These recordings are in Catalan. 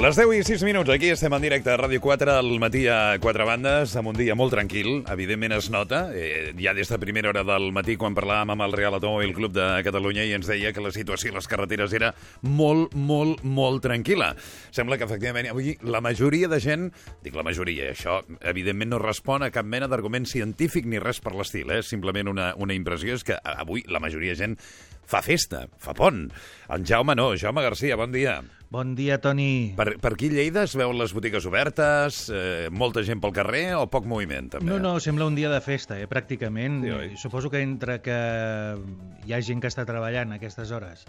Les 10 i 6 minuts, aquí estem en directe a Ràdio 4 al matí a quatre bandes, amb un dia molt tranquil, evidentment es nota, eh, ja des de primera hora del matí quan parlàvem amb el Real Automòbil Club de Catalunya i ens deia que la situació a les carreteres era molt, molt, molt tranquil·la. Sembla que efectivament avui la majoria de gent, dic la majoria, això evidentment no respon a cap mena d'argument científic ni res per l'estil, eh? simplement una, una impressió és que avui la majoria de gent fa festa, fa pont. En Jaume no, Jaume Garcia, bon dia. Bon dia, Toni. Per, per aquí Lleida es veuen les botigues obertes, eh, molta gent pel carrer o poc moviment, també? No, no, sembla un dia de festa, eh, pràcticament. Sí, oi? Suposo que entre que hi ha gent que està treballant a aquestes hores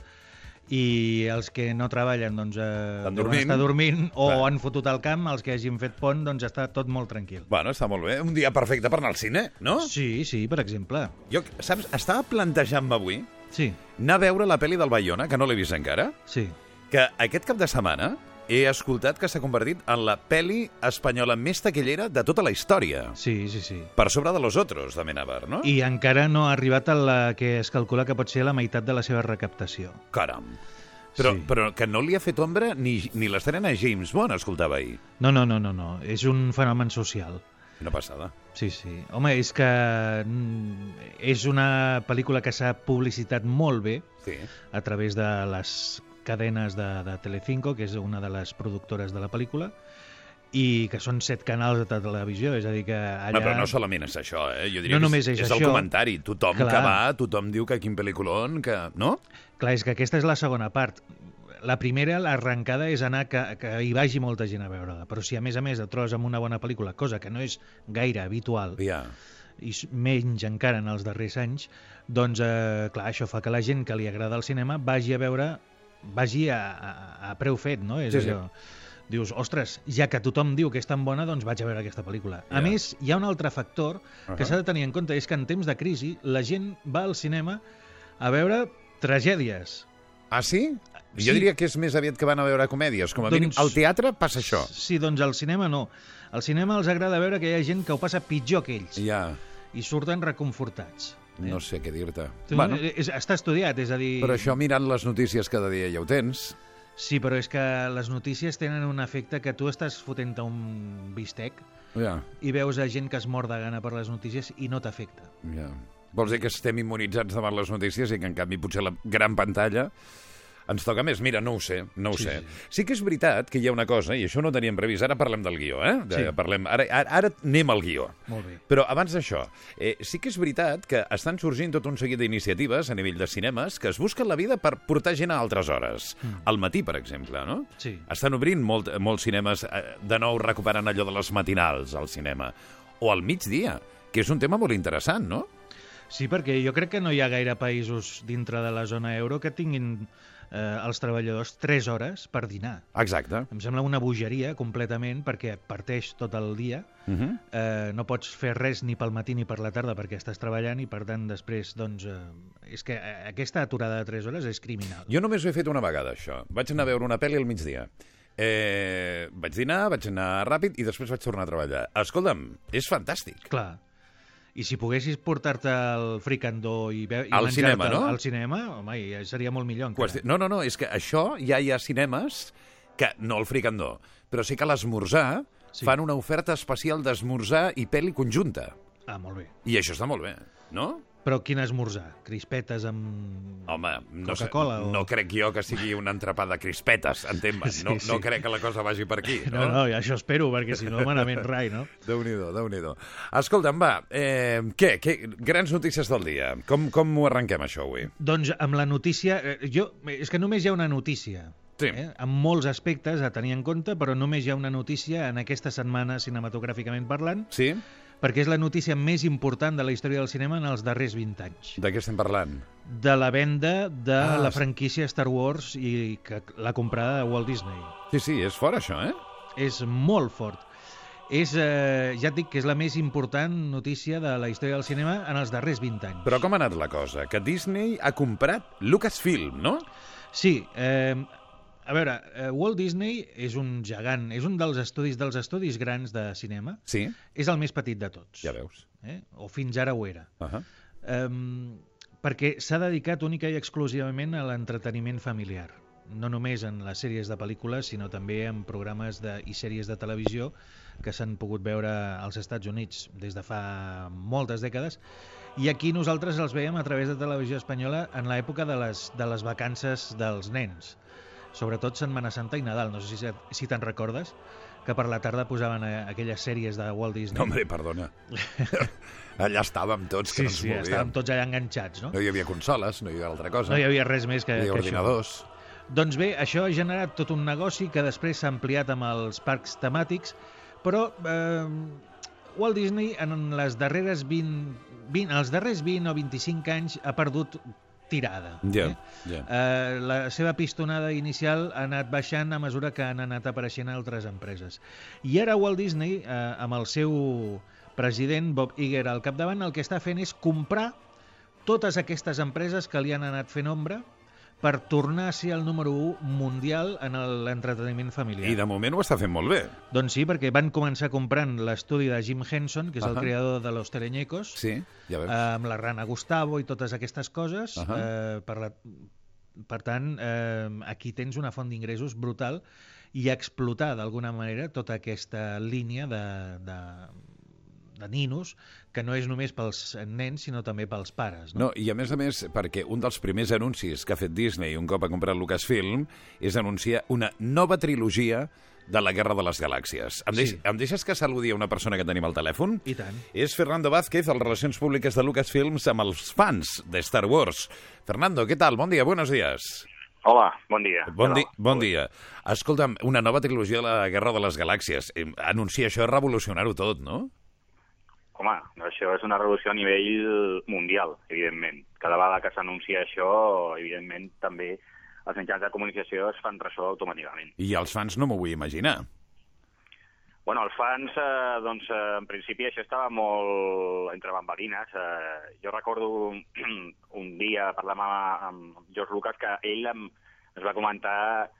i els que no treballen doncs, eh, dormint. estar dormint o Clar. han fotut al camp, els que hagin fet pont, doncs està tot molt tranquil. Bueno, està molt bé. Un dia perfecte per anar al cine, no? Sí, sí, per exemple. Jo, saps, estava plantejant-me avui Sí, anar a veure la pel·li del Bayona, que no l'he vist encara, sí. Que aquest cap de setmana he escoltat que s'ha convertit en la pel·li espanyola més taquillera de tota la història. Sí, sí, sí. Per sobre de Los Otros, de Menabar, no? I encara no ha arribat a la que es calcula que pot ser la meitat de la seva recaptació. Caram. Però, Sí. però que no li ha fet ombra ni, ni l'estrena James Bond, escoltava ahir. No, no, no, no, no. És un fenomen social. Una passada. Sí, sí. Home, és que mm, és una pel·lícula que s'ha publicitat molt bé Sí. a través de les cadenes de, de Telecinco, que és una de les productores de la pel·lícula, i que són set canals de televisió, és a dir que allà... Allà... Però no solament és això, eh? Jo diria No que és és el això. comentari. Tothom Clar. que va, tothom diu que quin pel·lículon, que... No? Clar, és que aquesta és la segona part. La primera, l'arrencada, és anar que, que hi vagi molta gent a veure-la. Però si a més a més et trobes amb una bona pel·lícula, cosa que no és gaire habitual, Ja. i menys encara en els darrers anys, doncs, eh, clar, això fa que la gent que li agrada el cinema vagi a veure, vagi a, a, a preu fet, no? És Sí, sí. allò, dius, ostres, ja que tothom diu que és tan bona, doncs vaig a veure aquesta pel·lícula. A Ja. més, hi ha un altre factor que s'ha de tenir en compte, és que en temps de crisi la gent va al cinema a veure tragèdies. Ah, sí? Sí. Jo diria que és més aviat que van a veure comèdies. Com a mínim, Doncs- al teatre passa això. Sí, doncs al cinema no. Al cinema els agrada veure que hi ha gent que ho passa pitjor que ells Ja, i surten reconfortats. No sé què dir-te. Bueno, és, està estudiat, és a dir... però això mirant les notícies cada dia ja ho tens. Sí, però és que les notícies tenen un efecte que tu estàs fotent un bistec Ja, i veus a gent que es mor de gana per les notícies i no t'afecta. ja. Vols dir que estem immunitzats davant les notícies i que, en canvi, potser la gran pantalla ens toca més? Mira, no ho sé, no ho Sí, sé. sí. Sí que és veritat que hi ha una cosa, i això no ho teníem previst, ara parlem del guió, eh? De, Sí. parlem, ara, ara, ara anem al guió. Molt bé. Però abans d'això, eh, sí que és veritat que estan sorgint tot un seguit d'iniciatives a nivell de cinemes que es busquen la vida per portar gent a altres hores. Mm. Al matí, per exemple, no? Sí. Estan obrint molt, molts cinemes, eh, de nou recuperant allò de les matinals al cinema. O al migdia, que és un tema molt interessant, no? Sí, perquè jo crec que no hi ha gaire països dintre de la zona euro que tinguin eh, els treballadors 3 hores per dinar. Exacte. Em sembla una bogeria completament perquè parteix tot el dia, Uh -huh. eh, no pots fer res ni pel matí ni per la tarda perquè estàs treballant i per tant després doncs, eh, és que eh, aquesta aturada de 3 hores és criminal. Jo només ho he fet una vegada, això. Vaig anar a veure una pel·li al migdia. Eh, vaig dinar, vaig anar ràpid i després vaig tornar a treballar. Escolta'm, és fantàstic. Clar. I si poguessis portar-te el fricandó i, i Al cinema, no? Al cinema, home, ja seria molt millor encara. Qüesti... No, no, no, és que això ja hi ha cinemes que, no el fricandó, però sí que l'esmorzar. Sí. fan una oferta especial d'esmorzar i pel·li conjunta. Ah, molt bé. I això està molt bé, no? Però quin esmorzar? Crispetes amb... Home, no, sé, o- no crec jo que sigui un entrepà de crispetes, entén-me. Sí, no, no sí. crec que la cosa vagi per aquí, No, no, ja això espero, perquè si no, malament rai, no? Déu-n'hi-do, déu nhi déu Escolta'm, va, eh, què, què? Grans notícies del dia. Com, com ho arrenquem, això, avui? Doncs amb la notícia... eh, Jo, és que només hi ha una notícia. Sí. Eh? Amb molts aspectes a tenir en compte, però només hi ha una notícia en aquesta setmana cinematogràficament parlant, Sí? Perquè és la notícia més important de la història del cinema en els darrers 20 anys. De què estem parlant? De la venda de Ah, la franquícia Star Wars i que la comprada de Walt Disney. Sí, sí, és fort, això, eh? És molt fort. És, eh, ja et dic que és la més important notícia de la història del cinema en els darrers 20 anys. Però com ha anat la cosa? Que Disney ha comprat Lucasfilm, no? Sí, eh, a veure, eh, Walt Disney és un gegant, és un dels estudis dels estudis grans de cinema. Sí, És el més petit de tots. ja veus. Eh? O fins ara ho era. Uh -huh. Um, perquè s'ha dedicat única i exclusivament a l'entreteniment familiar. No només en les sèries de pel·lícules, sinó també en programes de, i sèries de televisió que s'han pogut veure als Estats Units des de fa moltes dècades. I aquí nosaltres els veiem a través de televisió espanyola en l'època de les, de les vacances dels nens. Sobretot Setmana Santa i Nadal. No sé si, si te'n recordes que per la tarda posaven eh, aquelles sèries de Walt Disney. No, hombre, perdona. Allà estàvem tots, que sí, no ens sí, volíem. estàvem tots allà enganxats, no? No hi havia consoles, no hi havia altra cosa. No hi havia res més que, no hi que havia això. ordinadors. Doncs bé, això ha generat tot un negoci que després s'ha ampliat amb els parcs temàtics, però eh, Walt Disney en les darreres 20, 20, els darrers 20 o 25 anys ha perdut tirada. Ja, eh? ja. Eh, la seva pistonada inicial ha anat baixant a mesura que han anat apareixent altres empreses. I ara Walt Disney, eh, amb el seu president Bob Iger al capdavant, el que està fent és comprar totes aquestes empreses que li han anat fent ombra per tornar a ser el número 1 mundial en el- l'entreteniment familiar. I de moment ho està fent molt bé. Doncs sí, perquè van començar comprant l'estudi de Jim Henson, que és el Ahà. creador de Los Tereñecos, Sí, ja veus. eh, amb la rana Gustavo i totes aquestes coses. Ahà. eh, per, la, per tant, eh, aquí tens una font d'ingressos brutal i explotar d'alguna manera tota aquesta línia de, de, de ninos, que no és només pels nens, sinó també pels pares. No? No, i a més a més, perquè un dels primers anuncis que ha fet Disney un cop ha comprat Lucasfilm és anunciar una nova trilogia de la Guerra de les Galàxies. Em, deix, Sí. em deixes que saludi a una persona que tenim al telèfon? I tant. És Fernando Vázquez, el Relacions Públiques de Lucasfilms, amb els fans de Star Wars. Fernando, què tal? Bon dia, buenos días. Hola, bon dia. Bon, di bon dia. Escolta'm, una nova trilogia de la Guerra de les Galàxies. Anunciar això és revolucionar-ho tot, no? Home, això és una revolució a nivell mundial, evidentment. Cada vegada que s'anuncia això, evidentment, també els mitjans de comunicació es fan ressò automàticament. I els fans no m'ho vull imaginar. Bueno, els fans, eh, doncs, eh, en principi això estava molt entre bambalines. Eh, jo recordo un, un dia parlar amb, amb George Lucas que ell em, ens va comentar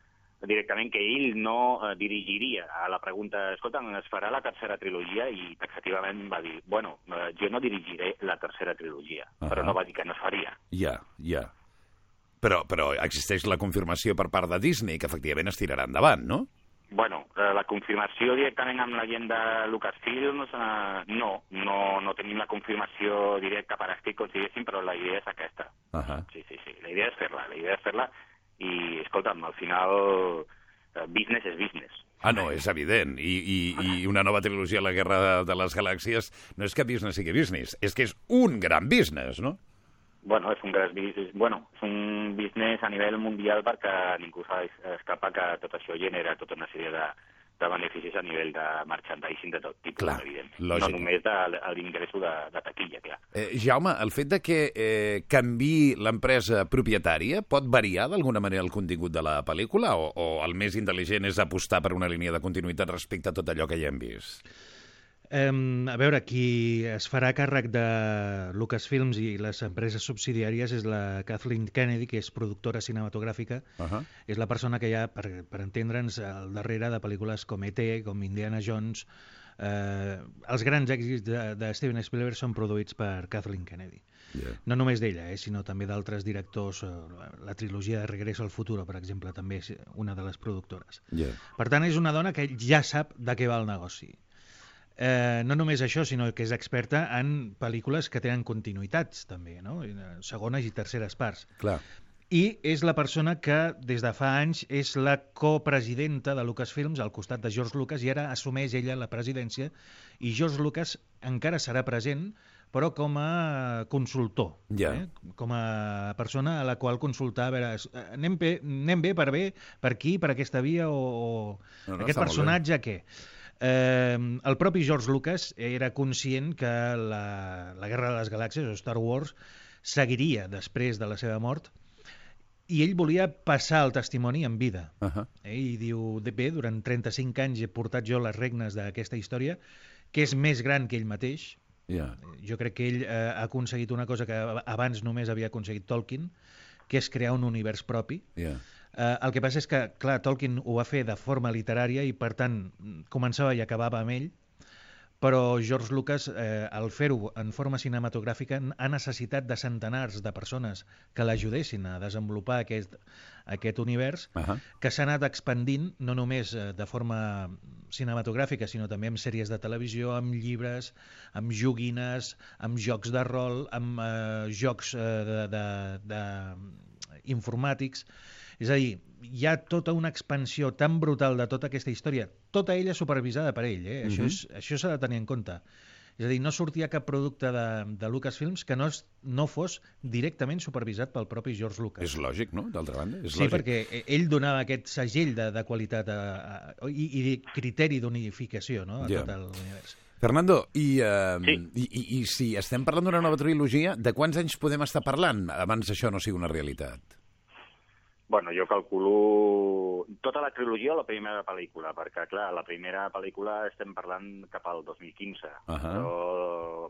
directament que ell no eh, dirigiria a la pregunta, escolta, es farà la tercera trilogia? I taxativament va dir, bueno, eh, jo no dirigiré la tercera trilogia, uh Ahà. però no va dir que no es faria. Ja, ja. Però, però existeix la confirmació per part de Disney que efectivament es tirarà endavant, no? Bueno, eh, la confirmació directament amb la gent de Lucasfilms, eh, no, no, no tenim la confirmació directa per escrits, diguéssim, però la idea és aquesta. Uh -huh. Sí, sí, sí, la idea és fer-la, la idea és fer-la i, escolta'm, al final, eh, business és business. Ah, no, és evident. I, i, I una nova trilogia a la Guerra de les Galàxies no és que business sigui business, és que és un gran business, no? Bueno, és un gran business, bueno, és un business a nivell mundial perquè ningú s'escapa que tot això genera tota una sèrie de, de beneficis a nivell de merchandising de tot tipus, Clar, evident. lògic. No només de, de l'ingresso de, de taquilla, clar. Eh, Jaume, el fet de que eh, canvi l'empresa propietària pot variar d'alguna manera el contingut de la pel·lícula o, o el més intel·ligent és apostar per una línia de continuïtat respecte a tot allò que ja hem vist? Um, a veure, qui es farà càrrec de Lucasfilms i les empreses subsidiàries és la Kathleen Kennedy, que és productora cinematogràfica. Uh -huh. És la persona que hi ha, per, per entendre'ns, al darrere de pel·lícules com E.T., com Indiana Jones... Eh, els grans èxits de, de Steven Spielberg són produïts per Kathleen Kennedy. Yeah. No només d'ella, eh, sinó també d'altres directors. Eh, la trilogia de Regreso al Futuro, per exemple, també és una de les productores. Yeah. Per tant, és una dona que ja sap de què va el negoci. Eh, no només això, sinó que és experta en pel·lícules que tenen continuïtats, també, no? Eh, segones i terceres parts. Clar. I és la persona que, des de fa anys, és la copresidenta de Lucasfilms al costat de George Lucas i ara assumeix ella la presidència i George Lucas encara serà present però com a consultor, Ja. eh? com a persona a la qual consultar, a veure, es- anem bé, anem bé per bé, per aquí, per aquesta via, o, o No, no, aquest personatge què? Eh, el propi George Lucas era conscient que la, la Guerra de les Galàxies, o Star Wars, seguiria després de la seva mort, i ell volia passar el testimoni en vida. Uh -huh. Eh? I diu, de bé, durant 35 anys he portat jo les regnes d'aquesta història, que és més gran que ell mateix. Yeah. Jo crec que ell eh, ha aconseguit una cosa que ab- abans només havia aconseguit Tolkien, que és crear un univers propi. Yeah. Eh, el que passa és que, clar, Tolkien ho va fer de forma literària i, per tant, començava i acabava amb ell, però George Lucas, eh, al fer-ho en forma cinematogràfica, ha necessitat de centenars de persones que l'ajudessin a desenvolupar aquest, aquest univers, Uh -huh. que s'ha anat expandint no només eh, de forma cinematogràfica, sinó també amb sèries de televisió, amb llibres, amb joguines, amb jocs de rol, amb eh, jocs eh, de, de, de informàtics. És a dir, hi ha tota una expansió tan brutal de tota aquesta història, tota ella supervisada per ell, eh? això és- això s'ha de tenir en compte. És a dir, no sortia cap producte de, de Lucasfilms que no, es, no fos directament supervisat pel propi George Lucas. És lògic, no?, d'altra banda. És Sí, lògic. perquè eh, ell donava aquest segell de, de qualitat a, a, i, i criteri d'unificació no? a Ja. tot l'univers. Fernando, i, eh, Sí. i, i, i si estem parlant d'una nova trilogia, de quants anys podem estar parlant abans això no sigui una realitat? Bueno, jo calculo tota la trilogia o la primera pel·lícula, perquè, clar, la primera pel·lícula estem parlant cap al 2015. Ahà. Però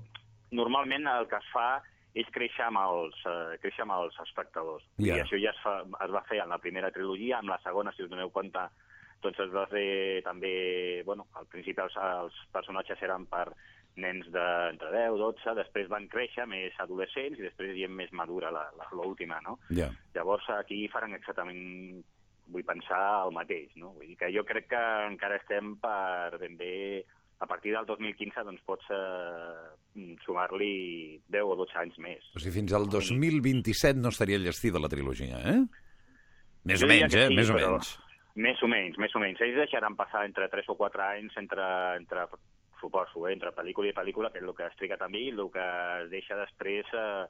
normalment el que es fa és créixer amb els, eh, créixer amb els espectadors. Ja. I això ja es, fa, es va fer en la primera trilogia, amb la segona, si us doneu compte, doncs es va fer també... Bueno, al principi els, els personatges eren per nens d'entre 10, 12, després van créixer més adolescents i després gent més madura, la- la- l'última, no? Ja. Llavors aquí faran exactament, vull pensar, el mateix, no? Vull dir que jo crec que encara estem per ben bé a partir del 2015 doncs pots eh, sumar-li 10 o 12 anys més. O sigui, fins al 2027 no estaria llestida la trilogia, eh? Més Jo o menys, eh? sí, Més o menys. Més o menys, més o menys. Ells deixaran passar entre 3 o 4 anys entre, entre suposo, eh, entre pel·lícula i pel·lícula, que és el que es triga també, i el que es deixa després eh,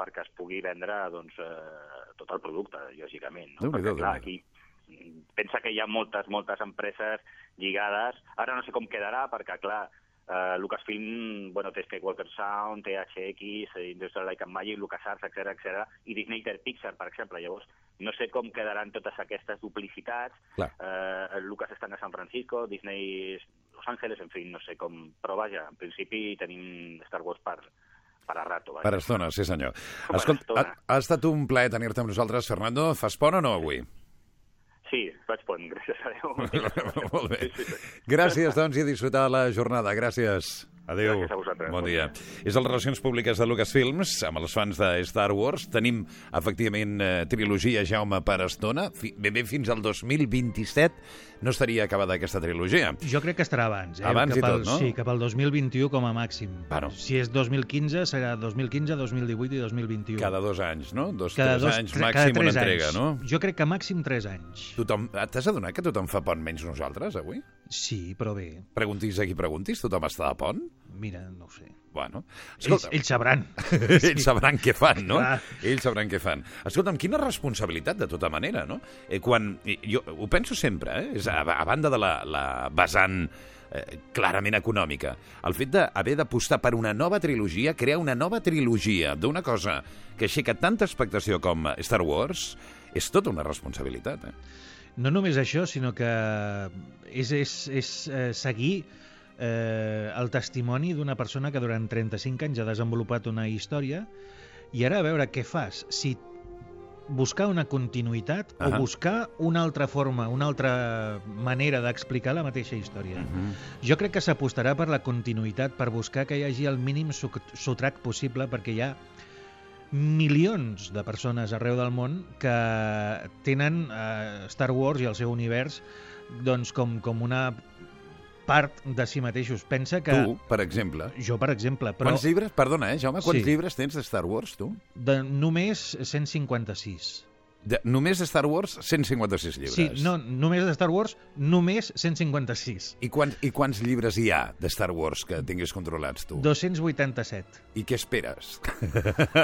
perquè es pugui vendre doncs, eh, tot el producte, lògicament. No? Perquè, clar, aquí pensa que hi ha moltes, moltes empreses lligades. Ara no sé com quedarà, perquè, clar, eh, Lucasfilm bueno, té Skywalker Sound, té HX, eh, Industrial Light and Magic, LucasArts, etc etc. i Disney té Pixar, per exemple. Llavors, no sé com quedaran totes aquestes duplicitats. Clar. Eh, Lucas està a San Francisco, Disney Los Angeles, en fi, no sé com... Però vaja, en principi tenim Star Wars per, per a rato. Vaja. Per estona, sí senyor. Per Escolta, ha, ha estat un plaer tenir-te amb nosaltres, Fernando. Fas pont o no avui? Sí, faig pont, gràcies a Déu. Molt bé. Sí, sí, sí. Gràcies, doncs, i a disfrutar la jornada. Gràcies. Adéu. Bon dia. És el Relacions Públiques de Lucasfilms, amb els fans de Star Wars. Tenim, efectivament, eh, trilogia Jaume per estona. Fi, ben bé fins al 2027 no estaria acabada aquesta trilogia. Jo crec que estarà abans. Eh? Abans i cap al, tot, no? Sí, cap al 2021 com a màxim. Bueno. Si és 2015, serà 2015, 2018 i 2021. Cada dos anys, no? Dos, Cada tres dos, anys tre- màxim cada una tres entrega, anys. no? Jo crec que màxim 3 anys. Tothom, T'has adonat que tothom fa pont menys nosaltres, avui? Sí, però bé, Preguntis a qui preguntis, tothom està de pont? Mira, no ho sé. Bueno, Ells, ells sabran. ells sabran què fan, no? Clar. Ells sabran què fan. Escolta'm, quina responsabilitat, de tota manera, no? Eh, quan, jo ho penso sempre, eh? És a, a banda de la, la vessant eh, clarament econòmica, el fet d'haver d'apostar per una nova trilogia, crear una nova trilogia d'una cosa que aixeca tanta expectació com Star Wars, és tota una responsabilitat, eh? No només això, sinó que és, és, és eh, seguir eh, el testimoni d'una persona que durant 35 anys ha desenvolupat una història i ara a veure què fas. Si buscar una continuïtat Ahà. o buscar una altra forma, una altra manera d'explicar la mateixa història. Mhm. Jo crec que s'apostarà per la continuïtat, per buscar que hi hagi el mínim sotrac possible, perquè hi ha milions de persones arreu del món que tenen eh, Star Wars i el seu univers doncs com, com una part de si mateixos. Pensa que... Tu, per exemple, Jo, per exemple, però Quants llibres, perdona, eh, Jaume, quants Sí. llibres tens de Star Wars, tu? de només 156. De, només de Star Wars, 156 llibres. Sí, no, només de Star Wars, només 156. I, quants, I quants llibres hi ha de Star Wars que tinguis controlats, tu? 287. I què esperes?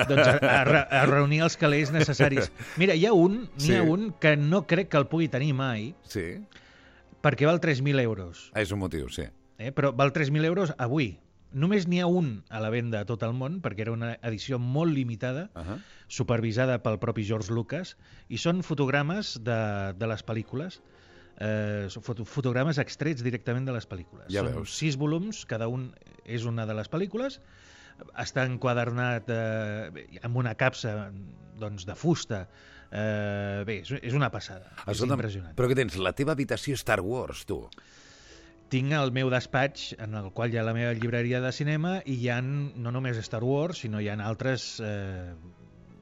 doncs a, a, a reunir els calés necessaris. Mira, hi ha un, Sí. ha un que no crec que el pugui tenir mai, Sí, perquè val 3.000 euros. és un motiu, sí. Eh? Però val 3.000 euros avui. Només n'hi ha un a la venda a tot el món, perquè era una edició molt limitada, Uh -huh. supervisada pel propi George Lucas, i són fotogrames de, de les pel·lícules, eh, foto, fotogrames extrets directament de les pel·lícules. Ja són veus. sis volums, cada un és una de les pel·lícules, està enquadernat eh, amb una capsa doncs, de fusta. Eh, bé, és, és una passada. és Escolta'm, impressionant. però què tens? La teva habitació Star Wars, tu. Tinc el meu despatx, en el qual hi ha la meva llibreria de cinema, i hi ha no només Star Wars, sinó hi ha altres... Eh,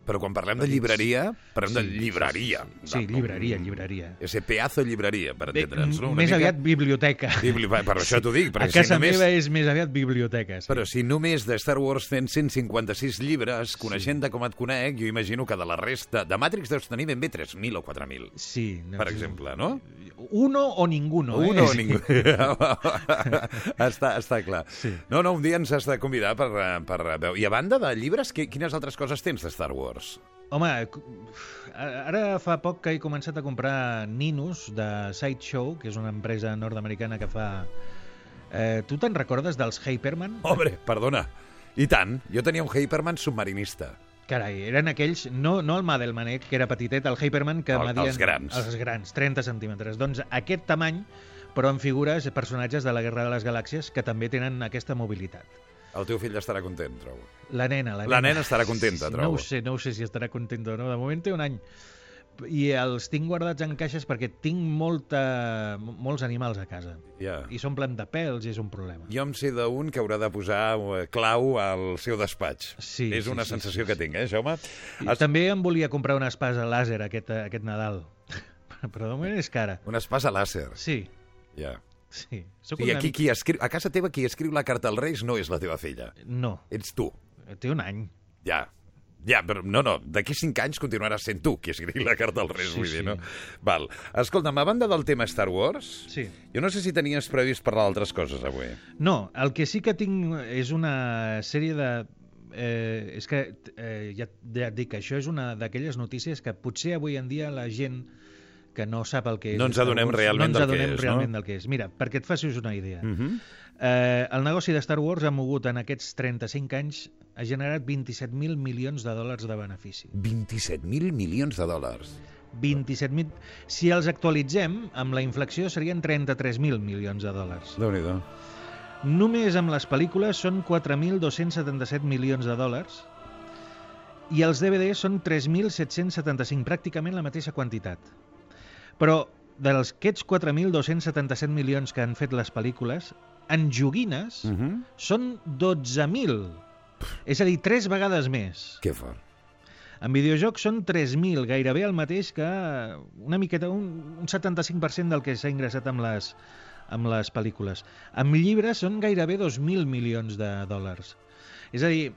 Però quan parlem de llibreria, parlem de Sí, llibreria. sí, sí, llibreria, llibreria. Ese pedazo de llibreria, per entendre'ns. No? Una més mica- aviat biblioteca. Bibli... Per això t'ho dic. A casa si només... meva és més aviat biblioteca. Sí. Però si només de Star Wars tens 156 llibres, coneixent de com et conec, jo imagino que de la resta... De Matrix deus tenir ben bé 3.000 o 4.000, Sí, no, per sí. exemple, no? Uno o ninguno, eh? Un o Sí. ningú. està, està clar. Sí. No, no, un dia ens has de convidar per, eh, per veure. I a banda de llibres, qui- quines altres coses tens de Star Wars? Home, c- ara fa poc que he començat a comprar Ninus de Sideshow, que és una empresa nord-americana que fa... Eh, tu te'n recordes dels Hyperman? Hombre, perdona. I tant, jo tenia un Hyperman submarinista. Carai, eren aquells, no, no el Madelmanet, que era petitet, el Hyperman que El- medien... els grans. Els grans, 30 centímetres. Doncs aquest tamany, però amb figures, personatges de la Guerra de les Galàxies que també tenen aquesta mobilitat. El teu fill estarà content, trobo. La nena, la nena. La nena estarà contenta, No trobo. ho sé, no ho sé si estarà contenta o no. De moment té un any. I els tinc guardats en caixes perquè tinc molta, molts animals a casa. Ja. I s'omplen de pèls i és un problema. Jo em sé d'un que haurà de posar eh, clau al seu despatx. Sí, És sí, una sí, sensació sí, que sí. tinc, eh, Jaume? I també em volia comprar una espasa làser aquest, aquest Nadal. Però de moment és cara. Una espasa làser. Sí, Ja. Sí. Soc I una aquí qui escriu, a casa teva qui escriu la carta als Reis no és la teva filla. No, Ets tu. té un any. Ja. Ja, però no, no, d'aquí cinc anys continuaràs sent tu qui escriu la carta als Reis, Sí, vull dir, sí. no? Val. Escolta'm, a banda del tema Star Wars, Sí. jo no sé si tenies previst parlar d'altres coses avui. No, el que sí que tinc és una sèrie de... Eh, és que eh, ja, ja et dic que això és una d'aquelles notícies que potser avui en dia la gent que no sap el que és... No ens adonem Wars, realment no ens del que adonem és, no? realment del que és. Mira, perquè et facis una idea. Mm -hmm. eh, el negoci de Star Wars ha mogut en aquests 35 anys ha generat 27.000 milions de dòlars de benefici. 27.000 milions de dòlars. 27.000... Si els actualitzem, amb la inflació serien 33.000 milions de dòlars. déu nhi Només amb les pel·lícules són 4.277 milions de dòlars i els DVDs són 3.775, pràcticament la mateixa quantitat. Però dels aquests 4.277 milions que han fet les pel·lícules, en joguines Mm -hmm. són 12.000. És a dir, tres vegades més. Que fort. En videojocs són 3.000, gairebé el mateix que una miqueta, un, un 75% del que s'ha ingressat amb les, amb les pel·lícules. Amb llibres són gairebé 2.000 milions de dòlars. És a dir,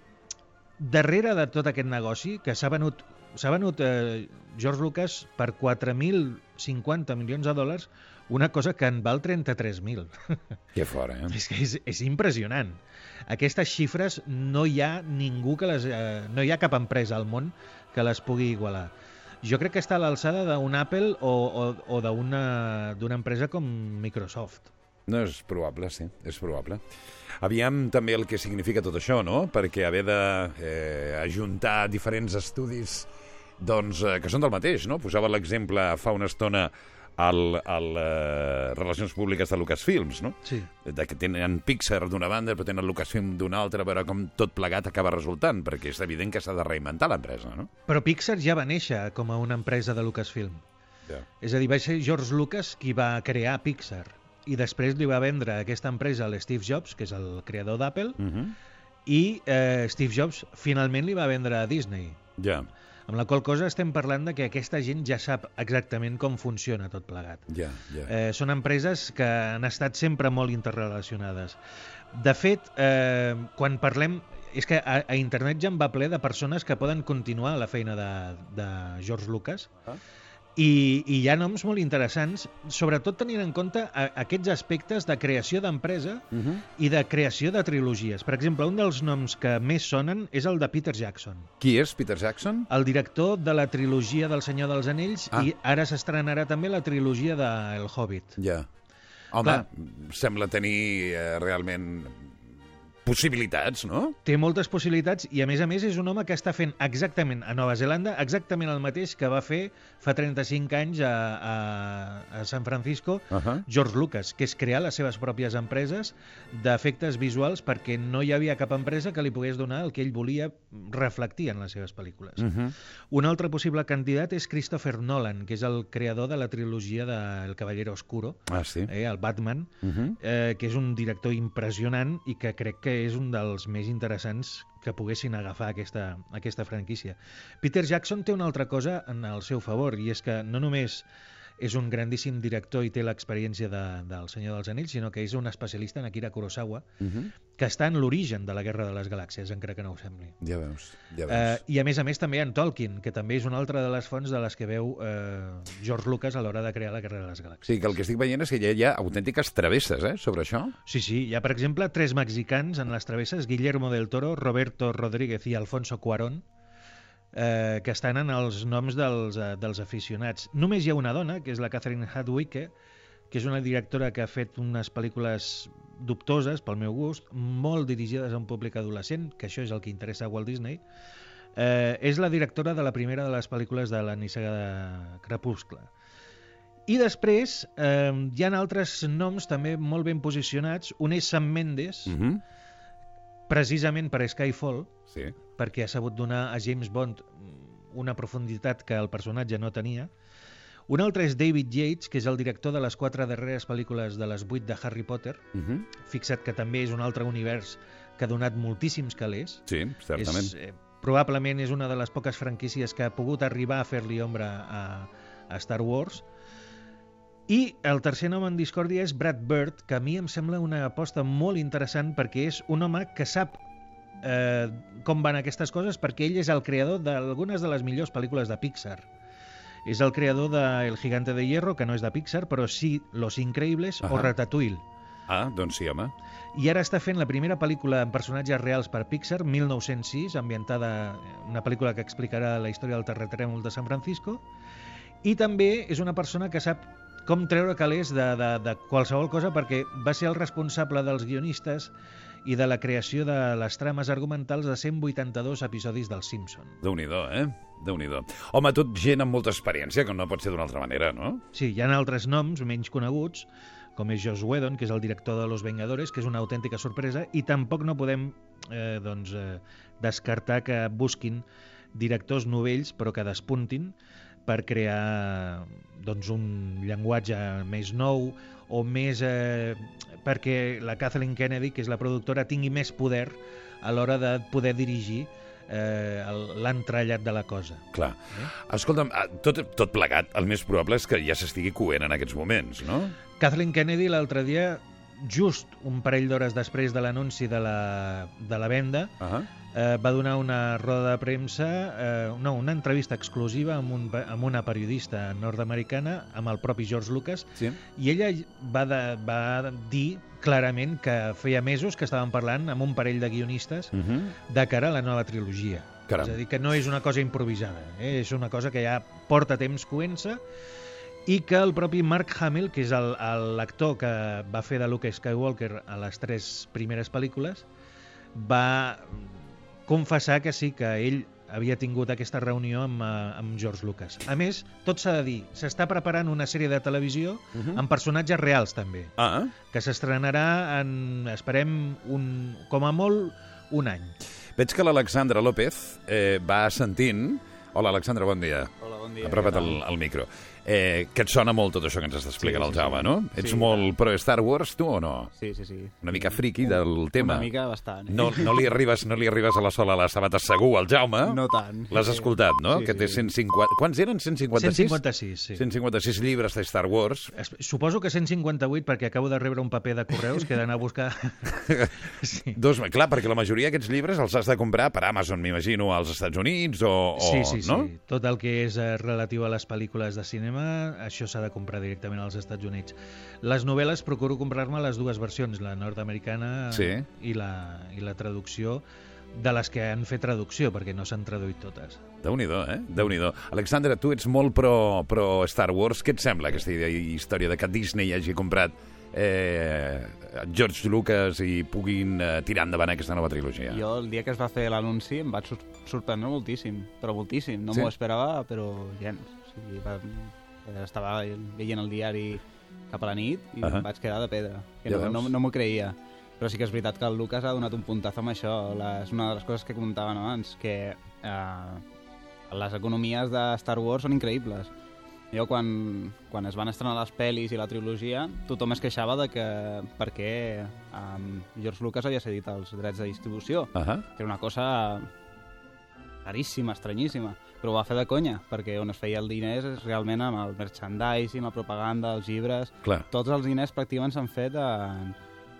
darrere de tot aquest negoci, que s'ha venut, s'ha venut eh, George Lucas per 4.050 milions de dòlars, una cosa que en val 33.000. Que fort, eh? És que és, és impressionant. Aquestes xifres no hi ha ningú que les... Eh, no hi ha cap empresa al món que les pugui igualar. Jo crec que està a l'alçada d'un Apple o, o, o d'una d'una empresa com Microsoft. No, és probable, sí, és probable. Aviam també el que significa tot això, no? Perquè haver de eh, ajuntar diferents estudis doncs, eh, que són del mateix, no? Posava l'exemple fa una estona al, al eh, Relacions Públiques de Lucasfilms, no? Sí. De que tenen Pixar d'una banda, però tenen Lucasfilm d'una altra, però com tot plegat acaba resultant, perquè és evident que s'ha de reinventar l'empresa, no? Però Pixar ja va néixer com a una empresa de Lucasfilm. Ja. És a dir, va ser George Lucas qui va crear Pixar i després li va vendre aquesta empresa a l'Steve Jobs, que és el creador d'Apple, Uh -huh. i eh, Steve Jobs finalment li va vendre a Disney. Ja, Amb la qual cosa estem parlant de que aquesta gent ja sap exactament com funciona tot plegat. ja, ja. Eh, són empreses que han estat sempre molt interrelacionades. De fet, eh, quan parlem... És que a, a internet ja en va ple de persones que poden continuar la feina de, de George Lucas Ah. I, i hi ha noms molt interessants, sobretot tenint en compte a, aquests aspectes de creació d'empresa Uh -huh. i de creació de trilogies. Per exemple, un dels noms que més sonen és el de Peter Jackson Qui és Peter Jackson? el director de la trilogia del Senyor dels Anells Ah. i ara s'estrenarà també la trilogia de El Hobbit. Ja. Home, Clar. sembla tenir eh, realment possibilitats, no? Té moltes possibilitats i, a més a més, és un home que està fent exactament a Nova Zelanda exactament el mateix que va fer fa 35 anys a, a, a San Francisco Uh -huh. George Lucas, que és crear les seves pròpies empreses d'efectes visuals perquè no hi havia cap empresa que li pogués donar el que ell volia reflectir en les seves pel·lícules. Uh -huh. Un altre possible candidat és Christopher Nolan, que és el creador de la trilogia de El Caballero Oscuro, Ah, sí. eh, el Batman, Uh -huh. eh, que és un director impressionant i que crec que és un dels més interessants que poguessin agafar aquesta, aquesta franquícia. Peter Jackson té una altra cosa en el seu favor, i és que no només és un grandíssim director i té l'experiència de, del Senyor dels Anells, sinó que és un especialista en Akira Kurosawa, Uh -huh. que està en l'origen de la Guerra de les Galàxies, encara que no ho sembli. Ja veus, ja Eh, veus. I a més a més també en Tolkien, que també és una altra de les fonts de les que veu eh, George Lucas a l'hora de crear la Guerra de les Galàxies. Sí, que el que estic veient és que ja hi ha autèntiques travesses, eh, sobre això. Sí, sí, hi ha, per exemple, tres mexicans en les travesses, Guillermo del Toro, Roberto Rodríguez i Alfonso Cuarón, eh, que estan en els noms dels, eh, dels aficionats. Només hi ha una dona, que és la Catherine Hadwicke, que és una directora que ha fet unes pel·lícules dubtoses, pel meu gust, molt dirigides a un públic adolescent, que això és el que interessa a Walt Disney. Eh, és la directora de la primera de les pel·lícules de la nissaga de Crepuscle. I després eh, hi ha altres noms també molt ben posicionats. Un és Sam Mendes, Uh -huh. precisament per Skyfall, Sí. perquè ha sabut donar a James Bond una profunditat que el personatge no tenia. Un altre és David Yates, que és el director de les quatre darreres pel·lícules de les vuit de Harry Potter. Uh -huh. Fixa't que també és un altre univers que ha donat moltíssims calés. Sí, certament. És, eh, probablement és una de les poques franquícies que ha pogut arribar a fer-li ombra a, a Star Wars. I el tercer nom en discòrdia és Brad Bird, que a mi em sembla una aposta molt interessant perquè és un home que sap eh, com van aquestes coses perquè ell és el creador d'algunes de les millors pel·lícules de Pixar. És el creador de El gigante de hierro, que no és de Pixar, però sí Los Increïbles o Ahà. Ratatouille. Ah, doncs sí, home. I ara està fent la primera pel·lícula en personatges reals per Pixar, 1906, ambientada una pel·lícula que explicarà la història del terratrèmol de San Francisco. I també és una persona que sap com treure calés de, de, de qualsevol cosa perquè va ser el responsable dels guionistes i de la creació de les trames argumentals de 182 episodis dels Simpson. Déu-n'hi-do, eh? déu nhi Home, tot gent amb molta experiència, que no pot ser d'una altra manera, no? Sí, hi ha altres noms menys coneguts, com és Joss Whedon, que és el director de Los Vengadores, que és una autèntica sorpresa, i tampoc no podem eh, doncs, eh, descartar que busquin directors novells, però que despuntin per crear doncs, un llenguatge més nou o més... Eh, perquè la Kathleen Kennedy, que és la productora, tingui més poder a l'hora de poder dirigir eh, el- l'entrellat de la cosa. Clar. Escolta'm, ah, tot, tot plegat, el més probable és que ja s'estigui coent en aquests moments, no? Kathleen Kennedy l'altre dia, just un parell d'hores després de l'anunci de, la, de la venda, Uh eh, va donar una roda de premsa, eh, no, una entrevista exclusiva amb, un, amb una periodista nord-americana, amb el propi George Lucas, Sí. i ella va, de, va dir clarament que feia mesos que estaven parlant amb un parell de guionistes Uh -huh. de cara a la nova trilogia. Caram. És a dir, que no és una cosa improvisada, eh? és una cosa que ja porta temps coent-se i que el propi Mark Hamill, que és el- el- l'actor que va fer de Luke Skywalker a les tres primeres pel·lícules, va confessar que sí, que ell havia tingut aquesta reunió amb, eh, amb George Lucas. A més, tot s'ha de dir, s'està preparant una sèrie de televisió Uh -huh. amb personatges reals també, Ah, que s'estrenarà en, esperem, un, com a molt, un any. veig que l'Alexandra López eh, va sentint... Hola, Alexandra, bon dia. Hola, bon dia. Tal? al, al micro. Eh, que et sona molt tot això que ens està explicant Sí, el sí, Jaume, sí. no? Ets Sí, molt pro Star Wars, tu, o no? Sí, sí, sí. Una mica friki del tema. Una mica bastant. eh? No, no, li arribes, no li arribes a la sola a les sabates segur, al Jaume. No tant. L'has Sí. escoltat, no? Sí, que sí, té sí. 150... Quants eren? 156? 156, sí. 156 llibres de Star Wars. Es- Suposo que 158 perquè acabo de rebre un paper de correus que he d'anar a buscar. sí. Dos, clar, perquè la majoria d'aquests llibres els has de comprar per Amazon, m'imagino, als Estats Units o... o sí, sí, sí. no? Tot el que és eh, relatiu a les pel·lícules de cinema, això s'ha de comprar directament als Estats Units. Les novel·les procuro comprar-me les dues versions, la nord-americana Sí. i, la, i la traducció de les que han fet traducció, perquè no s'han traduït totes. Déu-n'hi-do, eh? déu nhi Alexandra, tu ets molt pro, pro Star Wars. Què et sembla aquesta idea, història de que Disney hagi comprat eh, George Lucas i puguin eh, tirar endavant aquesta nova trilogia. Jo el dia que es va fer l'anunci em vaig sor- sorprendre moltíssim, però moltíssim. No Sí? m'ho esperava, però gens. O sigui, va, estava veient el diari cap a la nit i Ahà. em vaig quedar de pedra. Que Ja no, no, no m'ho creia. Però sí que és veritat que el Lucas ha donat un puntazo amb això. La, és una de les coses que comentaven abans, que eh, les economies de Star Wars són increïbles. Jo, quan, quan es van estrenar les pel·lis i la trilogia, tothom es queixava de que per què um, George Lucas havia cedit els drets de distribució, Uh -huh. que era una cosa raríssima, estranyíssima, però ho va fer de conya, perquè on es feia el diners és realment amb el merchandising, la propaganda, els llibres... Clar. Tots els diners pràcticament s'han fet en,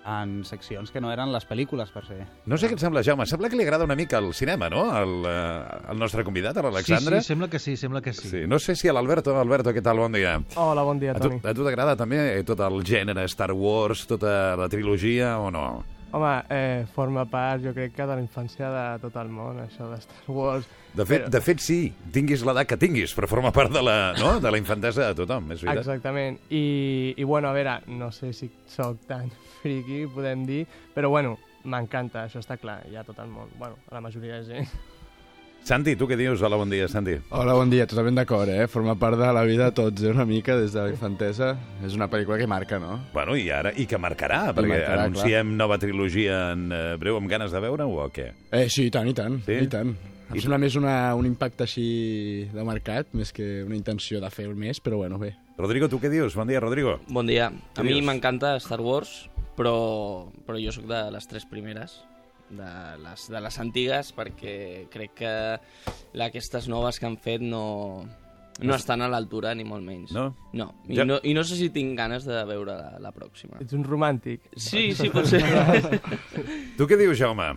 en seccions que no eren les pel·lícules, per ser. No sé què et sembla, Jaume. Sembla que li agrada una mica el cinema, no?, al, eh, al nostre convidat, a l'Alexandre. Sí, sí, sembla que sí, sembla que sí. Sí, no sé si a l'Alberto. Alberto, què tal? Bon dia. Hola, bon dia, A tu, Toni. a tu t'agrada també eh, tot el gènere Star Wars, tota la trilogia o no? Home, eh, forma part, jo crec que de la infància de tot el món, això de Star Wars. De fet, Però- de fet sí, tinguis l'edat que tinguis, però forma part de la, no? de la infantesa de tothom, és veritat. Exactament. I, I, bueno, a veure, no sé si sóc tan friki, podem dir, però, bueno, m'encanta, això està clar, ha tot el món. Bueno, la majoria de gent. Santi, tu què dius? Hola, bon dia, Santi. Hola, bon dia, totalment d'acord, eh? Forma part de la vida de tots, eh? una mica, des de la infantesa. És una pel·lícula que marca, no? Bueno, i ara, i que marcarà, perquè marcarà, anunciem nova trilogia en eh, breu, amb ganes de veure-ho o què? Eh, sí, i tant, i tant, Sí? i tant. Em sembla més una, un impacte així de mercat, més que una intenció de fer més, però bueno, bé. Rodrigo, tu què dius? Bon dia, Rodrigo. Bon dia. Què A mi dius? m'encanta Star Wars, però, però jo sóc de les tres primeres, de les, de les antigues, perquè crec que la- aquestes noves que han fet no, no estan a l'altura, ni molt menys. No? No. I, Ja- no. I no sé si tinc ganes de veure la, la pròxima. Ets un romàntic. Sí, sí, potser. Tu què dius, Jaume?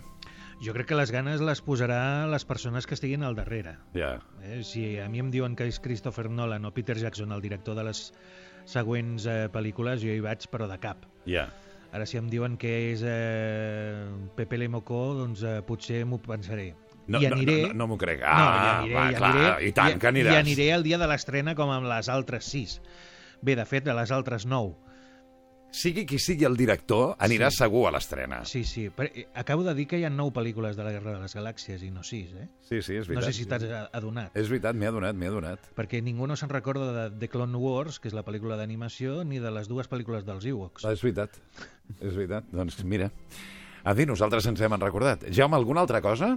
Jo crec que les ganes les posarà les persones que estiguin al darrere. Ja. Eh? Si a mi em diuen que és Christopher Nolan o Peter Jackson el director de les següents eh, pel·lícules, jo hi vaig, però de cap. Ja. Ara, si em diuen que és eh, Pepe Le Mocó, doncs eh, potser m'ho pensaré. No, I no, aniré... no, no, no m'ho crec. no, Ah, i aniré, va, i clar, aniré, i tant que aniràs. I aniré el dia de l'estrena com amb les altres sis. Bé, de fet, a les altres nou. Sigui qui sigui el director, anirà sí. segur a l'estrena. Sí, sí. Però, eh, acabo de dir que hi ha nou pel·lícules de la Guerra de les Galàxies i no sis, eh? Sí, sí, és No veritat. sé si t'has adonat. És veritat, m'he adonat, m'he adonat. Perquè ningú no se'n recorda de The Clone Wars, que és la pel·lícula d'animació, ni de les dues pel·lícules dels Ewoks. Ah, és veritat, és veritat. Doncs mira, a dir, nosaltres ens hem recordat. Jaume, alguna altra cosa?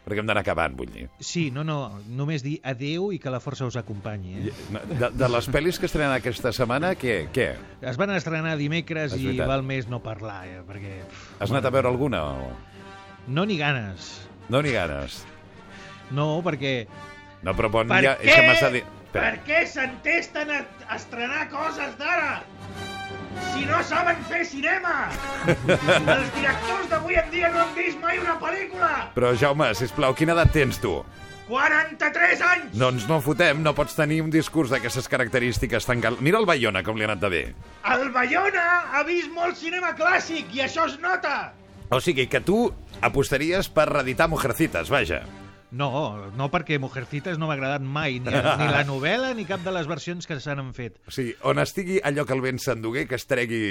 Perquè hem d'anar acabant, vull dir. Sí, no, no, només dir adeu i que la força us acompanyi. Eh? De, de les pel·lis que estrenen aquesta setmana, què? què? Es van estrenar dimecres És i veritat. val més no parlar, eh? perquè... Has anat a veure alguna? O... No ni ganes. No n'hi ganes. No, perquè... No, però bon Per dia... què? És que dir... Per què s'entesten a estrenar coses d'ara? Si no saben fer cinema! Els directors d'avui en dia no han vist mai una pel·lícula! Però, Jaume, sisplau, quina edat tens tu? 43 anys! Doncs no fotem, no pots tenir un discurs d'aquestes característiques tan cal... Mira el Bayona, com li ha anat de bé. El Bayona ha vist molt cinema clàssic i això es nota! O sigui, que tu apostaries per reeditar Mujercitas, vaja. No, no perquè Mujercitas no m'ha agradat mai, ni, ni la novel·la ni cap de les versions que s'han fet. O sigui, on estigui allò que el vent s'endugué, que es tregui...